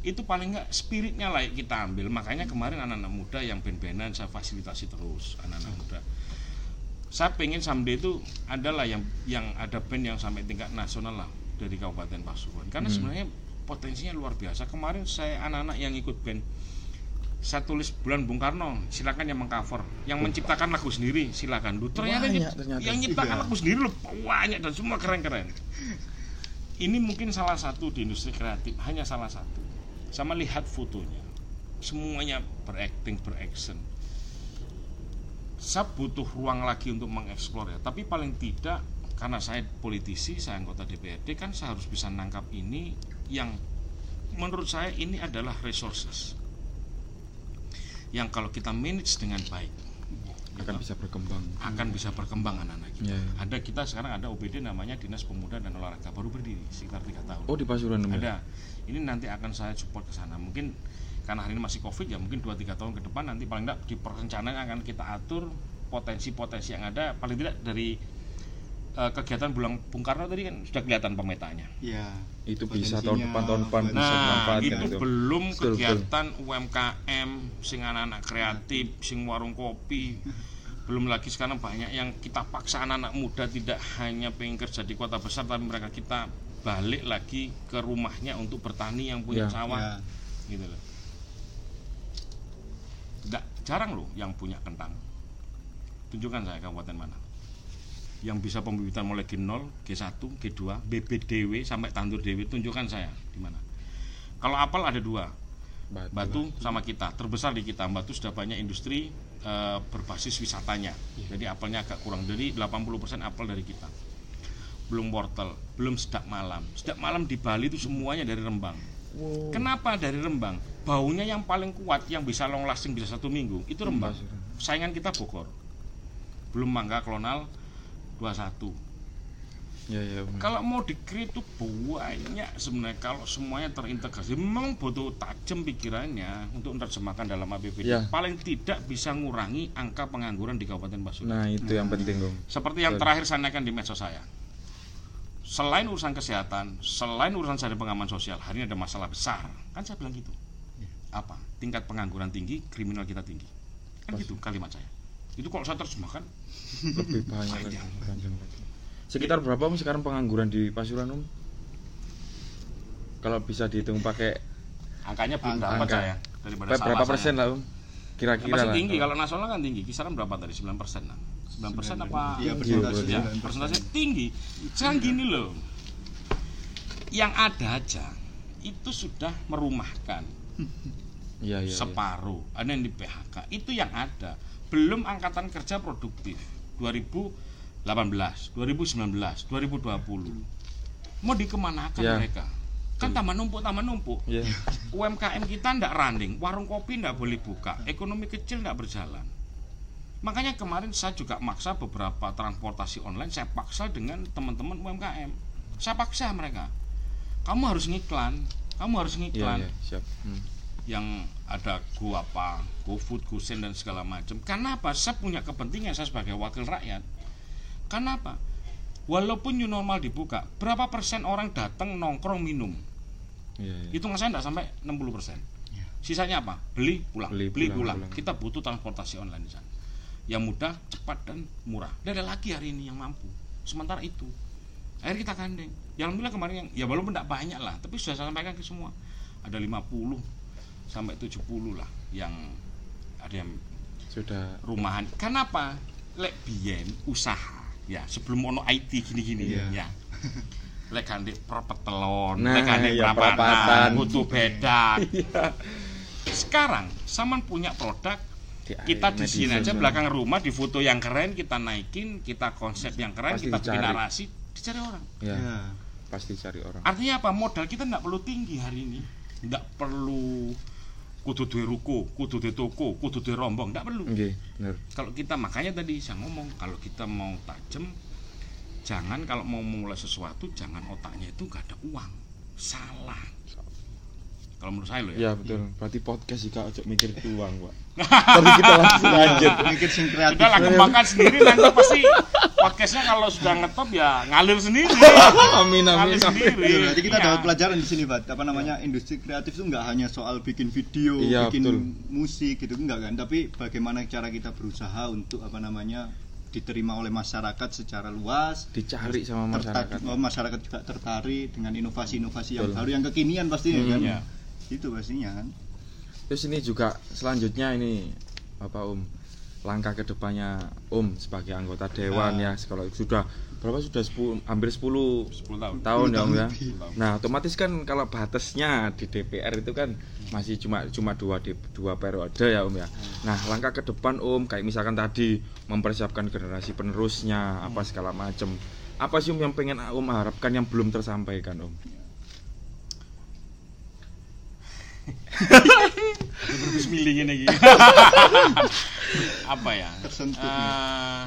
Speaker 3: itu paling nggak spiritnya layak kita ambil. Makanya kemarin anak-anak muda yang band-bandan saya fasilitasi terus anak-anak muda. Saya pengen someday itu adalah yang yang ada band yang sampai tingkat nasional lah dari Kabupaten Pasuruan. Karena
Speaker 1: Hmm.
Speaker 3: sebenarnya potensinya luar biasa. Kemarin saya anak-anak yang ikut band saya tulis bulan Bung Karno silakan yang mengcover. Yang menciptakan lagu sendiri silakan. Duh, ternyata,
Speaker 1: Banyak ternyata.
Speaker 3: yang nyiptakan
Speaker 2: Iya.
Speaker 3: lagu sendiri loh banyak dan semua keren-keren. Ini mungkin salah satu di industri kreatif hanya salah satu sama lihat fotonya semuanya berakting beraction saya butuh ruang lagi untuk mengeksplor ya tapi paling tidak karena saya politisi saya anggota DPRD kan saya harus bisa nangkap ini yang menurut saya ini adalah resources yang kalau kita manage dengan baik
Speaker 1: Akan bisa berkembang.
Speaker 3: akan bisa berkembang anak-anak kita.
Speaker 1: Iya.
Speaker 3: Ada kita sekarang ada OBD namanya Dinas Pemuda dan Olahraga baru berdiri sekitar tiga tahun.
Speaker 1: Oh, di Pasuruan ya?
Speaker 3: Ada. Ini nanti akan saya support ke sana. Mungkin karena hari ini masih Covid ya mungkin 2 3 tahun ke depan nanti paling tidak di perencanaan akan kita atur potensi-potensi yang ada paling tidak dari eh, kegiatan bulan Bung Karno tadi kan sudah kelihatan pemetanya.
Speaker 2: ya
Speaker 1: itu bisa tahun depan tahun depan bisa
Speaker 3: Nah,
Speaker 1: dimanfaatkan
Speaker 3: itu
Speaker 1: itu
Speaker 3: belum
Speaker 1: Betul, betul.
Speaker 3: kegiatan UMKM, sing anak-anak kreatif, sing warung kopi. Belum lagi sekarang banyak yang kita paksa anak-anak muda tidak hanya pengen kerja di kota besar, tapi mereka kita balik lagi ke rumahnya untuk bertani yang punya
Speaker 1: Ya,
Speaker 3: sawah,
Speaker 2: ya.
Speaker 3: Gitu loh. Nggak jarang loh yang punya kentang. Tunjukkan saya kabupaten mana. Yang bisa pembibitan mulai G0, G1, G2, BBDW sampai tandur dewi tunjukkan saya di mana. Kalau apel ada dua, Batu. Sama kita. Terbesar di kita. Batu sudah banyak industri eh, berbasis wisatanya. Jadi apelnya agak kurang. Jadi 80% apel dari kita belum wortel belum sedak malam. Sedak malam di Bali itu semuanya dari Rembang.
Speaker 1: Wow.
Speaker 3: kenapa dari Rembang? Baunya yang paling kuat yang bisa long lasting bisa satu minggu itu Rembang. Saingan kita Bogor. Belum Mangga Klonal 21
Speaker 1: ya ya benar.
Speaker 3: kalau mau di-create itu banyak sebenarnya. Kalau semuanya terintegrasi memang butuh tajam pikirannya untuk menerjemahkan dalam APBD
Speaker 1: Ya.
Speaker 3: paling tidak bisa ngurangi angka pengangguran di Kabupaten Pasuruan
Speaker 1: nah itu yang penting dong
Speaker 3: seperti yang
Speaker 1: Betul.
Speaker 3: terakhir saya naikkan di medsos saya selain urusan kesehatan selain urusan saya pengaman sosial hari ini ada masalah besar. Kan saya bilang gitu. Apa? Tingkat pengangguran tinggi kriminal kita tinggi. Kan gitu kalimat saya. Itu kalau saya terjemahkan
Speaker 1: lebih banyak lagi
Speaker 3: Panjang.
Speaker 1: panjang lagi. sekitar berapa om sekarang pengangguran di Pasuruan om? Kalau bisa dihitung pakai
Speaker 3: angkanya belum
Speaker 2: Angka.
Speaker 3: dapat saya daripada
Speaker 1: berapa
Speaker 3: saya.
Speaker 1: persen lah om kira-kira
Speaker 3: masih
Speaker 1: lah
Speaker 3: tinggi kalau nasional kan tinggi. Kisaran berapa tadi? 9 persen lah 9 persen apa
Speaker 2: Iya,
Speaker 1: persentase
Speaker 3: ya,
Speaker 2: 9%.
Speaker 3: persentase tinggi. Sekarang gini loh. Yang ada aja itu sudah merumahkan
Speaker 1: iya iya iya.
Speaker 3: separuh. Ada yang di PHK itu yang ada. Belum angkatan kerja produktif. 2018 2019 2020 mau dikemanakan
Speaker 1: Ya.
Speaker 3: mereka kan tambah numpuk tambah numpuk
Speaker 1: Iya.
Speaker 3: UMKM kita ndak running, warung kopi ndak boleh buka, ekonomi kecil ndak berjalan. Makanya kemarin saya juga maksa beberapa transportasi online, saya paksa dengan teman-teman UMKM. Saya paksa mereka. Kamu harus ngiklan, kamu harus
Speaker 1: iya
Speaker 3: ngiklan
Speaker 1: iya siap Hmm.
Speaker 3: yang ada go apa, go food, go send dan segala macam. Karena apa? Saya punya kepentingan saya sebagai wakil rakyat. Karena apa? Walaupun new normal dibuka, berapa persen orang datang nongkrong minum?
Speaker 1: Iya iya.
Speaker 3: hitungan saya tidak sampai 60 persen.
Speaker 2: Ya.
Speaker 3: sisanya apa? Beli pulang.
Speaker 1: Beli,
Speaker 3: beli,
Speaker 1: pulang,
Speaker 3: pulang.
Speaker 1: pulang.
Speaker 3: kita butuh transportasi online di sana. Yang mudah cepat dan murah. Tidak ada lagi hari ini yang mampu. Sementara itu akhirnya kita gandeng. Yang alhamdulillah kemarin yang ya walaupun tidak banyak lah tapi sudah saya sampaikan ke semua. Ada 50 sampai 70 lah yang ada yang
Speaker 1: sudah.
Speaker 3: rumahan. Kenapa? Lek biyen usaha ya sebelum ono IT gini-gini
Speaker 2: Iya.
Speaker 3: ya lek gandeng perpetelon
Speaker 1: Nah,
Speaker 3: lek gandeng
Speaker 1: iya,
Speaker 3: perapatan. butuh beda. Sekarang saman punya produk
Speaker 1: Di
Speaker 3: kita di sini aja belakang rumah di foto yang keren kita naikin kita konsep yang keren
Speaker 1: Pasti
Speaker 3: kita bikin
Speaker 1: dicari.
Speaker 3: narasi dicari orang.
Speaker 1: Ya
Speaker 2: Ya.
Speaker 1: pasti cari orang.
Speaker 3: Artinya apa? Modal kita tidak perlu tinggi hari ini. Tidak perlu kudu duwe ruko kudu duwe toko kudu duwe rombong tidak perlu.
Speaker 1: Bener.
Speaker 3: kalau kita makanya tadi saya ngomong kalau kita mau tajam jangan kalau mau memulai sesuatu jangan otaknya itu gak ada uang salah kalau menurut saya loh ya
Speaker 1: Ya betul. Berarti podcast jika ojo mikir uang, Pak. Tapi kita langsung lanjut.
Speaker 2: Mikir sing kreatif.
Speaker 3: sudah lah kembangkan sendiri nanti pasti podcastnya kalau sudah ngetop ya ngalir sendiri
Speaker 1: Amin amin.
Speaker 3: ngalir
Speaker 1: amin.
Speaker 3: sendiri
Speaker 2: Iya, berarti kita
Speaker 3: Iya.
Speaker 2: dapat pelajaran di sini, Pak. Apa namanya? Industri kreatif itu nggak hanya soal bikin video,
Speaker 1: Iya,
Speaker 2: bikin
Speaker 1: betul.
Speaker 2: musik gitu enggak kan, tapi bagaimana cara kita berusaha untuk apa namanya? Diterima oleh masyarakat secara luas,
Speaker 1: Dicari sama
Speaker 2: tertarik-
Speaker 1: masyarakat.
Speaker 2: oh, masyarakat juga tertarik dengan inovasi-inovasi yang
Speaker 1: Betul.
Speaker 2: baru yang kekinian pastinya
Speaker 1: Hmm,
Speaker 2: kan.
Speaker 3: iya.
Speaker 2: Itu pastinya kan.
Speaker 1: Terus ini juga selanjutnya ini apa Om? Langkah ke depannya Om sebagai anggota dewan
Speaker 2: Ah.
Speaker 1: ya kalau sudah berapa sudah 10 hampir 10
Speaker 3: 10 tahun
Speaker 1: tahun ya Om ya.
Speaker 2: lebih.
Speaker 1: Nah, otomatis kan kalau batasnya di DPR itu kan masih cuma cuma dua di- dua periode ya Om ya. Nah, langkah ke depan Om kayak misalkan tadi mempersiapkan generasi penerusnya apa segala macam. Apa sih Om yang pengen Om harapkan yang belum tersampaikan Om?
Speaker 3: Bismillah ini apa ya
Speaker 2: Tersentuh.
Speaker 3: Eh,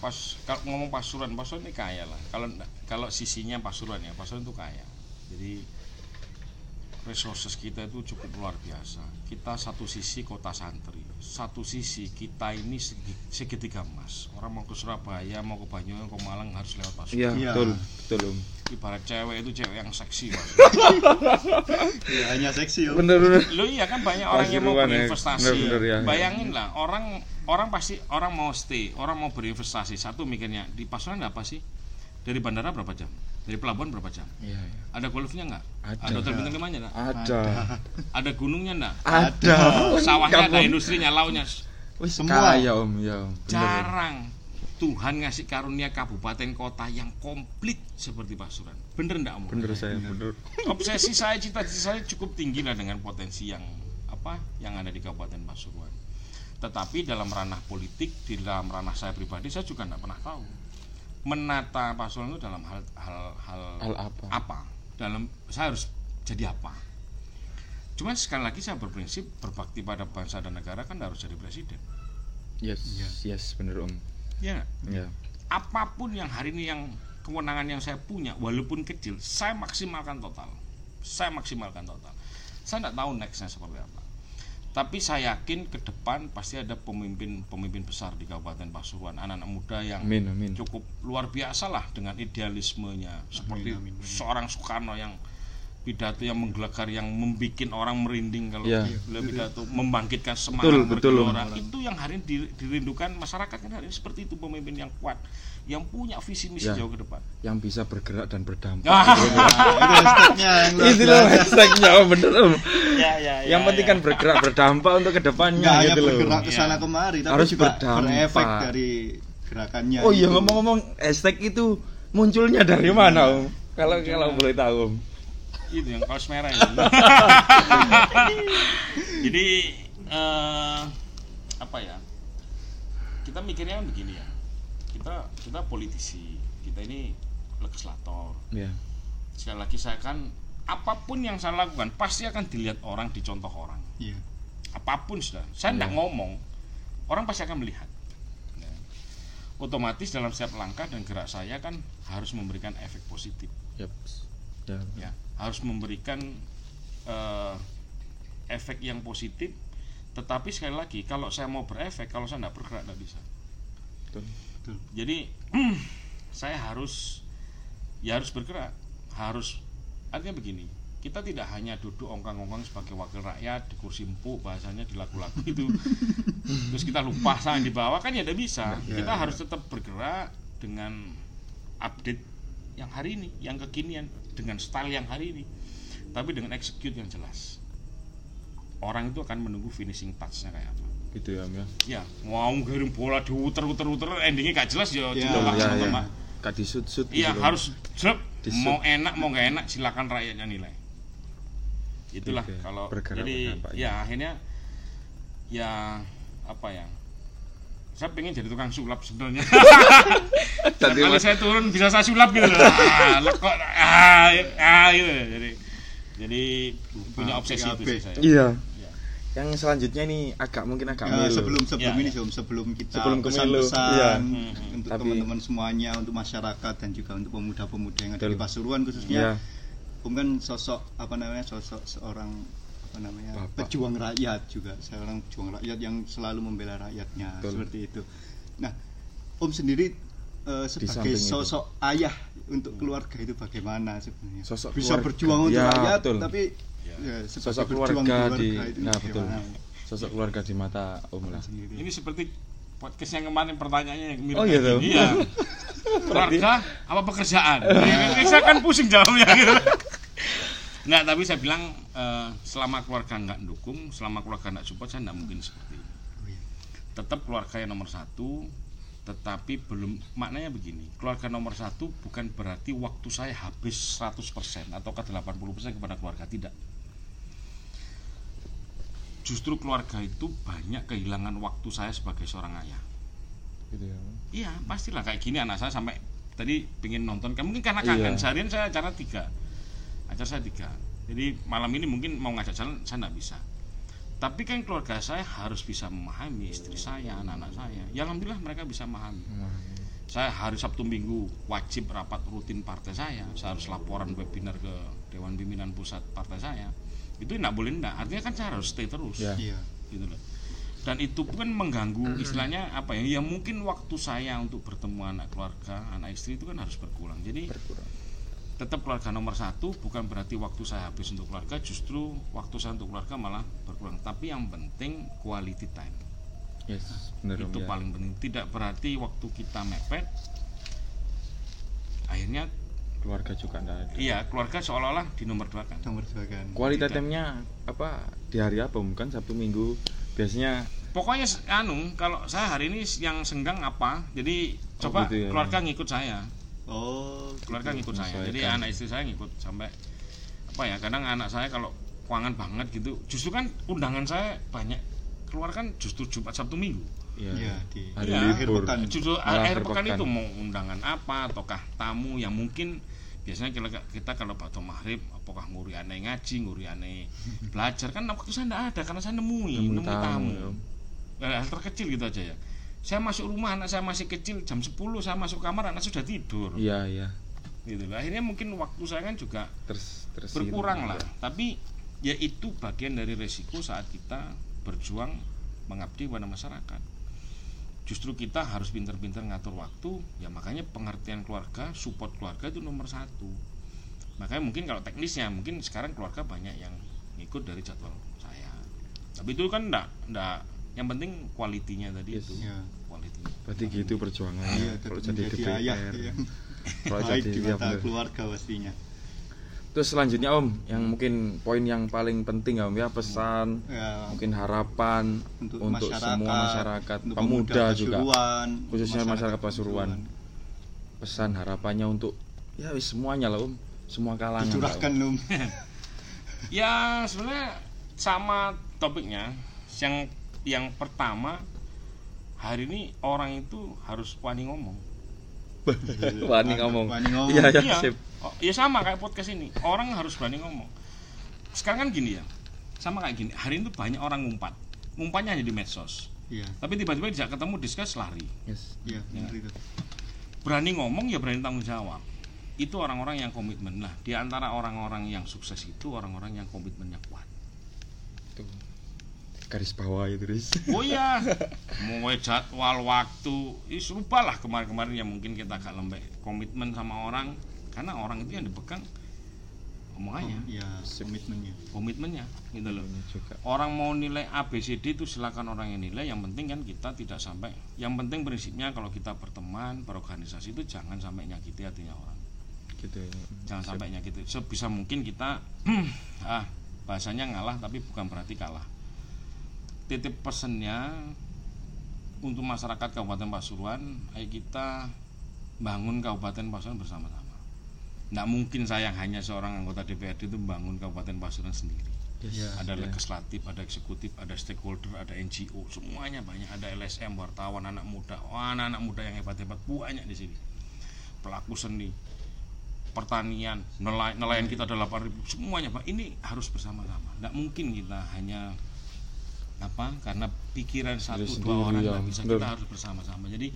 Speaker 3: pas kalau ngomong pasuruan pasuruan ini kaya lah. Kalau kalau sisinya pasuruan ya pasuruan itu kaya. Jadi resources kita itu cukup luar biasa. Kita satu sisi kota santri, satu sisi kita ini segi- segitiga emas. Orang mau ke Surabaya, mau ke Banyuwangi, ke Malang harus lewat Pasuruan.
Speaker 1: Iya,
Speaker 2: Iya.
Speaker 1: betul, betul Om.
Speaker 3: Ibarat cewek itu cewek yang seksi, Mas.
Speaker 2: Ya, hanya seksi Om.
Speaker 1: Bener bener.
Speaker 3: Lo iya kan banyak orang yang mau
Speaker 1: ya,
Speaker 3: berinvestasi.
Speaker 1: bener-bener ya.
Speaker 3: Bayangin lah orang orang pasti orang mau stay, orang mau berinvestasi. Satu mikirnya di Pasuruan apa sih? Dari bandara berapa jam? Dari pelabuhan berapa jam?
Speaker 1: Iya, iya.
Speaker 3: Ada golfnya nggak?
Speaker 1: Ada.
Speaker 3: hotel bintang limanya nggak?
Speaker 1: Ada.
Speaker 3: Ada gunungnya nggak?
Speaker 1: Ada.
Speaker 3: Sawahnya ada,
Speaker 1: Kampung.
Speaker 3: industrinya, lautnya.
Speaker 1: Wih,
Speaker 2: Semua.
Speaker 1: kaya Om, ya. Om. Bener.
Speaker 3: Jarang Tuhan ngasih karunia kabupaten kota yang komplit seperti Pasuruan. Bener enggak Om?
Speaker 1: Bener saya, bener.
Speaker 3: Obsesi saya, cita-cita saya cukup tinggi lah dengan potensi yang apa yang ada di Kabupaten Pasuruan. Tetapi dalam ranah politik, di dalam ranah saya pribadi, saya juga tidak pernah tahu menata Pasuruan itu dalam hal hal hal,
Speaker 1: Hal apa?
Speaker 3: apa dalam saya harus jadi apa cuman sekali lagi saya berprinsip berbakti pada bangsa dan negara kan harus jadi presiden
Speaker 1: Yes, yes, bener Om.
Speaker 3: ya?
Speaker 1: Ya.
Speaker 3: apa pun yang hari ini yang kewenangan yang saya punya walaupun kecil saya maksimalkan total saya maksimalkan total saya tidak tahu nextnya seperti apa tapi saya yakin ke depan pasti ada pemimpin-pemimpin besar di Kabupaten Pasuruan anak-anak muda yang
Speaker 1: Amin, amin.
Speaker 3: cukup luar biasa lah dengan idealismenya seperti
Speaker 2: amin, amin.
Speaker 3: seorang Soekarno yang pidato yang menggelegar yang membuat orang merinding kalau
Speaker 1: Iya.
Speaker 3: beliau pidato membangkitkan semangat
Speaker 1: Betul, betul,
Speaker 3: bergelora itu yang hari ini di- dirindukan masyarakat kan hari ini seperti itu pemimpin yang kuat yang punya visi misi
Speaker 1: Ya.
Speaker 3: jauh ke depan
Speaker 1: Yang bisa bergerak dan berdampak.
Speaker 3: Ah.
Speaker 2: Itu hashtagnya
Speaker 1: Itu loh hashtagnya Om, bener Om.
Speaker 3: ya, ya,
Speaker 1: Yang penting kan bergerak berdampak untuk ke depannya
Speaker 2: Nggak hanya
Speaker 1: gitu loh.
Speaker 2: bergerak ke sana kemari, tapi
Speaker 1: Harus
Speaker 2: juga
Speaker 1: berdampak.
Speaker 2: berefek dari gerakannya.
Speaker 1: Oh iya
Speaker 2: itu.
Speaker 1: ngomong-ngomong hashtag itu munculnya dari mana Om? Kalau kalau boleh tahu Om.
Speaker 3: itu yang kaos merah itu jadi eh, apa ya kita mikirnya begini ya kita kita politisi kita ini legislator
Speaker 1: Ya.
Speaker 3: sekali lagi saya kan apa pun yang saya lakukan pasti akan dilihat orang dicontoh orang
Speaker 2: Iya.
Speaker 3: apa pun sudah saya tidak ngomong orang pasti akan melihat Ya. otomatis dalam setiap langkah dan gerak saya kan harus memberikan efek positif
Speaker 1: Yap. Ya.
Speaker 3: ya harus memberikan eh, efek yang positif tetapi sekali lagi kalau saya mau berefek kalau saya tidak bergerak tidak bisa
Speaker 1: Betul.
Speaker 2: Betul.
Speaker 3: jadi saya harus ya harus bergerak. Harus artinya begini kita tidak hanya duduk ongkang-ongkang sebagai wakil rakyat di kursi empuk bahasanya di lagu-lagu itu. Terus kita lupa sama yang di bawah kan ya tidak bisa.
Speaker 2: Ya,
Speaker 3: kita
Speaker 2: ya.
Speaker 3: harus tetap bergerak dengan update yang hari ini yang kekinian dengan style yang hari ini. Tapi dengan execute yang jelas. Orang itu akan menunggu finishing touch-nya kayak apa
Speaker 1: Gitu ya Om ya.
Speaker 3: ya mau ngirim bola diuter-uter-uter endingnya gak jelas ya
Speaker 2: Ya,
Speaker 3: ditolak
Speaker 1: ya, ya. Disut-sut
Speaker 3: Iya
Speaker 1: gitu, Om.
Speaker 3: harus jrep.
Speaker 1: Disut.
Speaker 3: mau enak mau nggak enak silakan rakyatnya nilai. Itulah kalau
Speaker 1: bergerak
Speaker 3: jadi ya akhirnya ya apa ya saya pengen jadi tukang sulap sebenarnya. Kalau
Speaker 1: Mas-
Speaker 3: saya turun bisa saya sulap gitu loh. Ah, lah kok ah, ah gitu. Jadi jadi punya obsesi itu sih saya.
Speaker 1: Iya. Yang selanjutnya nih agak mungkin agak
Speaker 2: Ya,
Speaker 1: milu.
Speaker 2: sebelum sebelum
Speaker 3: Ya,
Speaker 2: ini
Speaker 3: ya.
Speaker 2: Om, sebelum kita
Speaker 1: Sebelum
Speaker 2: pesan-pesan.
Speaker 3: Hmm,
Speaker 2: untuk
Speaker 1: Tapi-
Speaker 2: teman-teman semuanya, untuk masyarakat dan juga untuk pemuda-pemuda yang ada
Speaker 1: Betul.
Speaker 2: di Pasuruan khususnya, Om kan sosok apa namanya sosok seorang apa namanya
Speaker 1: Bapak.
Speaker 2: pejuang rakyat juga, seorang pejuang rakyat yang selalu membela rakyatnya
Speaker 1: Betul.
Speaker 2: seperti itu. Nah, Om sendiri eh, sebagai
Speaker 1: samping itu.
Speaker 2: sosok ayah untuk keluarga itu bagaimana sebenarnya?
Speaker 1: Sosok
Speaker 2: Bisa
Speaker 1: keluarga.
Speaker 2: berjuang untuk
Speaker 1: Ya,
Speaker 2: rakyat,
Speaker 1: betul.
Speaker 2: tapi
Speaker 3: Ya.
Speaker 2: ya, sebagai
Speaker 1: Sosok
Speaker 2: berjuang
Speaker 1: keluarga di
Speaker 2: itu
Speaker 1: Nah, betul.
Speaker 2: bagaimana?
Speaker 1: Sosok keluarga di mata Om lah.
Speaker 2: Sendiri.
Speaker 3: Ini seperti podcast yang kemarin pertanyaannya yang mirip
Speaker 1: Oh, iya,
Speaker 3: gini. Iya. Keluarga apa pekerjaan? Ya, saya kan pusing jawabnya gitu. Nggak, tapi saya bilang eh, selama keluarga nggak dukung, selama keluarga nggak support, saya nggak mungkin seperti itu.
Speaker 2: Oh, iya.
Speaker 3: Tetap keluarga yang nomor satu, tetapi belum maknanya begini. Keluarga nomor satu bukan berarti waktu saya habis 100% atau ke 80% kepada keluarga tidak. Justru keluarga itu banyak kehilangan waktu saya sebagai seorang ayah.
Speaker 1: Gitu ya.
Speaker 3: Iya pastilah kayak gini anak saya sampai tadi pengen nonton kan mungkin karena
Speaker 1: Iya.
Speaker 3: kangen seharian saya acara tiga acara saya tiga jadi malam ini mungkin mau ngajak jalan saya nggak bisa tapi kan keluarga saya harus bisa memahami istri saya anak-anak saya. Ya alhamdulillah mereka bisa memahami. Saya hari Sabtu Minggu wajib rapat rutin partai saya. Saya harus laporan webinar ke Dewan Pimpinan Pusat partai saya. Itu nggak boleh nggak artinya kan saya harus stay terus.
Speaker 1: Ya.
Speaker 2: Iya.
Speaker 3: gitu loh. Dan itu pun mengganggu istilahnya apa ya? Ya mungkin waktu saya untuk bertemu anak keluarga anak istri itu kan harus berkurang. Jadi
Speaker 1: berkurang
Speaker 3: tetap keluarga nomor satu bukan berarti waktu saya habis untuk keluarga justru waktu saya untuk keluarga malah berkurang. Tapi yang penting quality time.
Speaker 1: Yes bener om
Speaker 3: itu
Speaker 1: ya.
Speaker 3: paling penting. Tidak berarti waktu kita mepet akhirnya
Speaker 1: keluarga juga enggak ada.
Speaker 3: Iya keluarga seolah-olah di nomor dua kan?
Speaker 2: Nomor dua kan.
Speaker 1: kualitas time-nya apa di hari apa om? Kan sabtu minggu. Biasanya
Speaker 3: pokoknya anu kalau saya hari ini yang senggang apa jadi coba
Speaker 1: gitu ya.
Speaker 3: keluarga ngikut saya
Speaker 2: Oh,
Speaker 3: keluarga ngikut saya jadi anak istri saya ngikut sampai apa ya kadang anak saya kalau keuangan banget gitu justru kan undangan saya banyak keluar kan justru Jumat Sabtu Minggu
Speaker 1: ya,
Speaker 2: Iya, di
Speaker 1: hari
Speaker 3: Iya.
Speaker 1: libur
Speaker 2: Akhir pekan.
Speaker 3: justru
Speaker 1: Malah
Speaker 3: akhir pekan
Speaker 1: pekan.
Speaker 3: itu mau undangan apa ataukah tamu yang mungkin biasanya kita, kita kalau waktu maghrib apakah nguri aneh ngaji nguri aneh belajar kan waktu saya tidak ada karena saya nemui
Speaker 1: Nemu
Speaker 3: nemu,
Speaker 1: tamu,
Speaker 3: tamu,
Speaker 1: ya.
Speaker 3: Nah, hal terkecil gitu aja ya saya masuk rumah anak saya masih kecil jam 10 saya masuk kamar anak sudah tidur.
Speaker 1: Iya iya.
Speaker 3: Gitu akhirnya mungkin waktu saya kan juga
Speaker 1: terus terus
Speaker 3: berkurang lah. tapi ya itu bagian dari resiko saat kita berjuang mengabdi pada masyarakat. Justru kita harus pinter-pinter ngatur waktu ya makanya pengertian keluarga support keluarga itu nomor satu. Makanya mungkin kalau teknisnya mungkin sekarang keluarga banyak yang ngikut dari jadwal saya. Tapi itu kan enggak enggak yang penting kualitinya tadi
Speaker 1: Yes.
Speaker 3: itu
Speaker 2: Iya.
Speaker 3: kualitinya
Speaker 1: berarti gitu perjuangannya
Speaker 2: Iya,
Speaker 1: kalau
Speaker 2: tetap
Speaker 1: jadi DPR
Speaker 2: ayah yang
Speaker 1: kalau
Speaker 2: baik
Speaker 1: jadi
Speaker 2: di
Speaker 1: ya
Speaker 2: mata
Speaker 1: bener.
Speaker 2: keluarga pastinya.
Speaker 1: terus selanjutnya om yang mungkin poin yang paling penting ya om ya pesan
Speaker 2: Ya,
Speaker 1: mungkin harapan
Speaker 2: untuk,
Speaker 1: untuk
Speaker 2: masyarakat,
Speaker 1: semua masyarakat
Speaker 2: untuk
Speaker 1: pemuda juga
Speaker 2: Pasuruan,
Speaker 1: khususnya masyarakat Pasuruan pesan harapannya untuk ya wis semuanya lah om semua kalangan lah, Om.
Speaker 3: Ya sebenarnya sama topiknya. Yang yang pertama hari ini orang itu harus wani ngomong.
Speaker 1: Wani ngomong.
Speaker 2: Wani ngomong.
Speaker 1: Iya, ya,
Speaker 3: Iya.
Speaker 1: sip.
Speaker 3: Oh, ya sama kayak podcast ini. Orang harus berani ngomong. Sekarang kan gini ya. Sama kayak gini. Hari ini tuh banyak orang ngumpat. Ngumpatnya hanya di medsos.
Speaker 2: Iya,
Speaker 3: Tapi tiba-tiba tidak ketemu diskus lari.
Speaker 1: Yes.
Speaker 2: iya,
Speaker 3: Ya. Berani ngomong ya berani tanggung jawab. Itu orang-orang yang komitmen. Nah, di antara orang-orang yang sukses itu orang-orang yang komitmennya kuat.
Speaker 1: Garis bawah itu, Riz.
Speaker 3: Oh iya, mau jadwal waktu, is lah kemarin-kemarin yang mungkin kita agak lembek komitmen sama orang, karena orang itu yang dipegang omongannya,
Speaker 2: Iya, komitmennya.
Speaker 3: komitmennya, gitu loh.
Speaker 1: Ini juga.
Speaker 3: Orang mau nilai A, B, C, D itu silakan orang yang nilai. Yang penting kan kita tidak sampai. Yang penting prinsipnya kalau kita berteman, berorganisasi itu jangan sampai nyakiti hatinya orang.
Speaker 1: Gitu ya.
Speaker 3: Jangan sampai nyakiti. Sebisa mungkin kita ah bahasanya ngalah tapi bukan berarti kalah. Titip pesennya untuk masyarakat Kabupaten Pasuruan, ayo kita bangun Kabupaten Pasuruan bersama-sama. Nggak mungkin saya yang hanya seorang anggota DPRD itu membangun Kabupaten Pasuruan sendiri.
Speaker 1: Yes.
Speaker 2: Iya.
Speaker 3: Ada
Speaker 1: Ya.
Speaker 3: legislatif, ada eksekutif, ada stakeholder, ada NGO, semuanya banyak. Ada LSM, wartawan, anak muda, Wah, anak-anak muda yang hebat-hebat banyak di sini. Pelaku seni, pertanian, nelayan, nelayan kita ada 8.000, semuanya Pak. Ini harus bersama-sama. Nggak mungkin kita hanya apa karena pikiran satu
Speaker 1: sendiri,
Speaker 3: dua orang
Speaker 1: ya,
Speaker 3: nggak bisa
Speaker 1: bener.
Speaker 3: kita harus bersama-sama jadi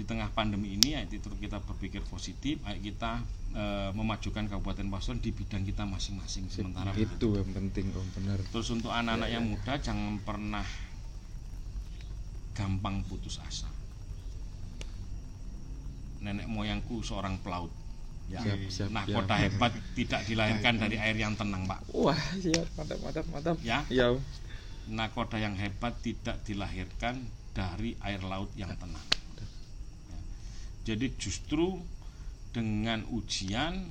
Speaker 3: di tengah pandemi ini ya itu kita berpikir positif ayo kita eh, memajukan Kabupaten Pasuruan di bidang kita masing-masing
Speaker 1: Sip.
Speaker 3: sementara
Speaker 1: itu yang penting om benar.
Speaker 3: Terus untuk anak-anak yang muda jangan pernah gampang putus asa. Nenek moyangku seorang pelaut. Ya.
Speaker 1: Siap, siap,
Speaker 3: nah,
Speaker 1: siap.
Speaker 3: kota hebat tidak dilahirkan dari air yang tenang, Pak.
Speaker 1: Wah, siap, mantap, mantap, mantap.
Speaker 3: Ya.
Speaker 1: Iya, Om.
Speaker 3: Nakoda yang hebat tidak dilahirkan dari air laut yang tenang. Ya. Jadi justru dengan ujian,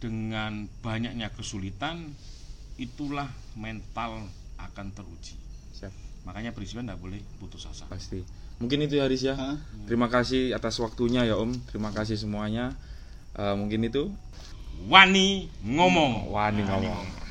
Speaker 3: dengan banyaknya kesulitan, itulah mental akan teruji.
Speaker 1: Siap,
Speaker 3: Makanya prinsipnya tidak boleh putus asa.
Speaker 1: pasti. Mungkin itu ya, Haris ya.
Speaker 2: Hah?
Speaker 1: Terima kasih atas waktunya ya Om. Terima kasih semuanya. Eh, mungkin itu
Speaker 3: Wani ngomong.
Speaker 1: Wani ngomong.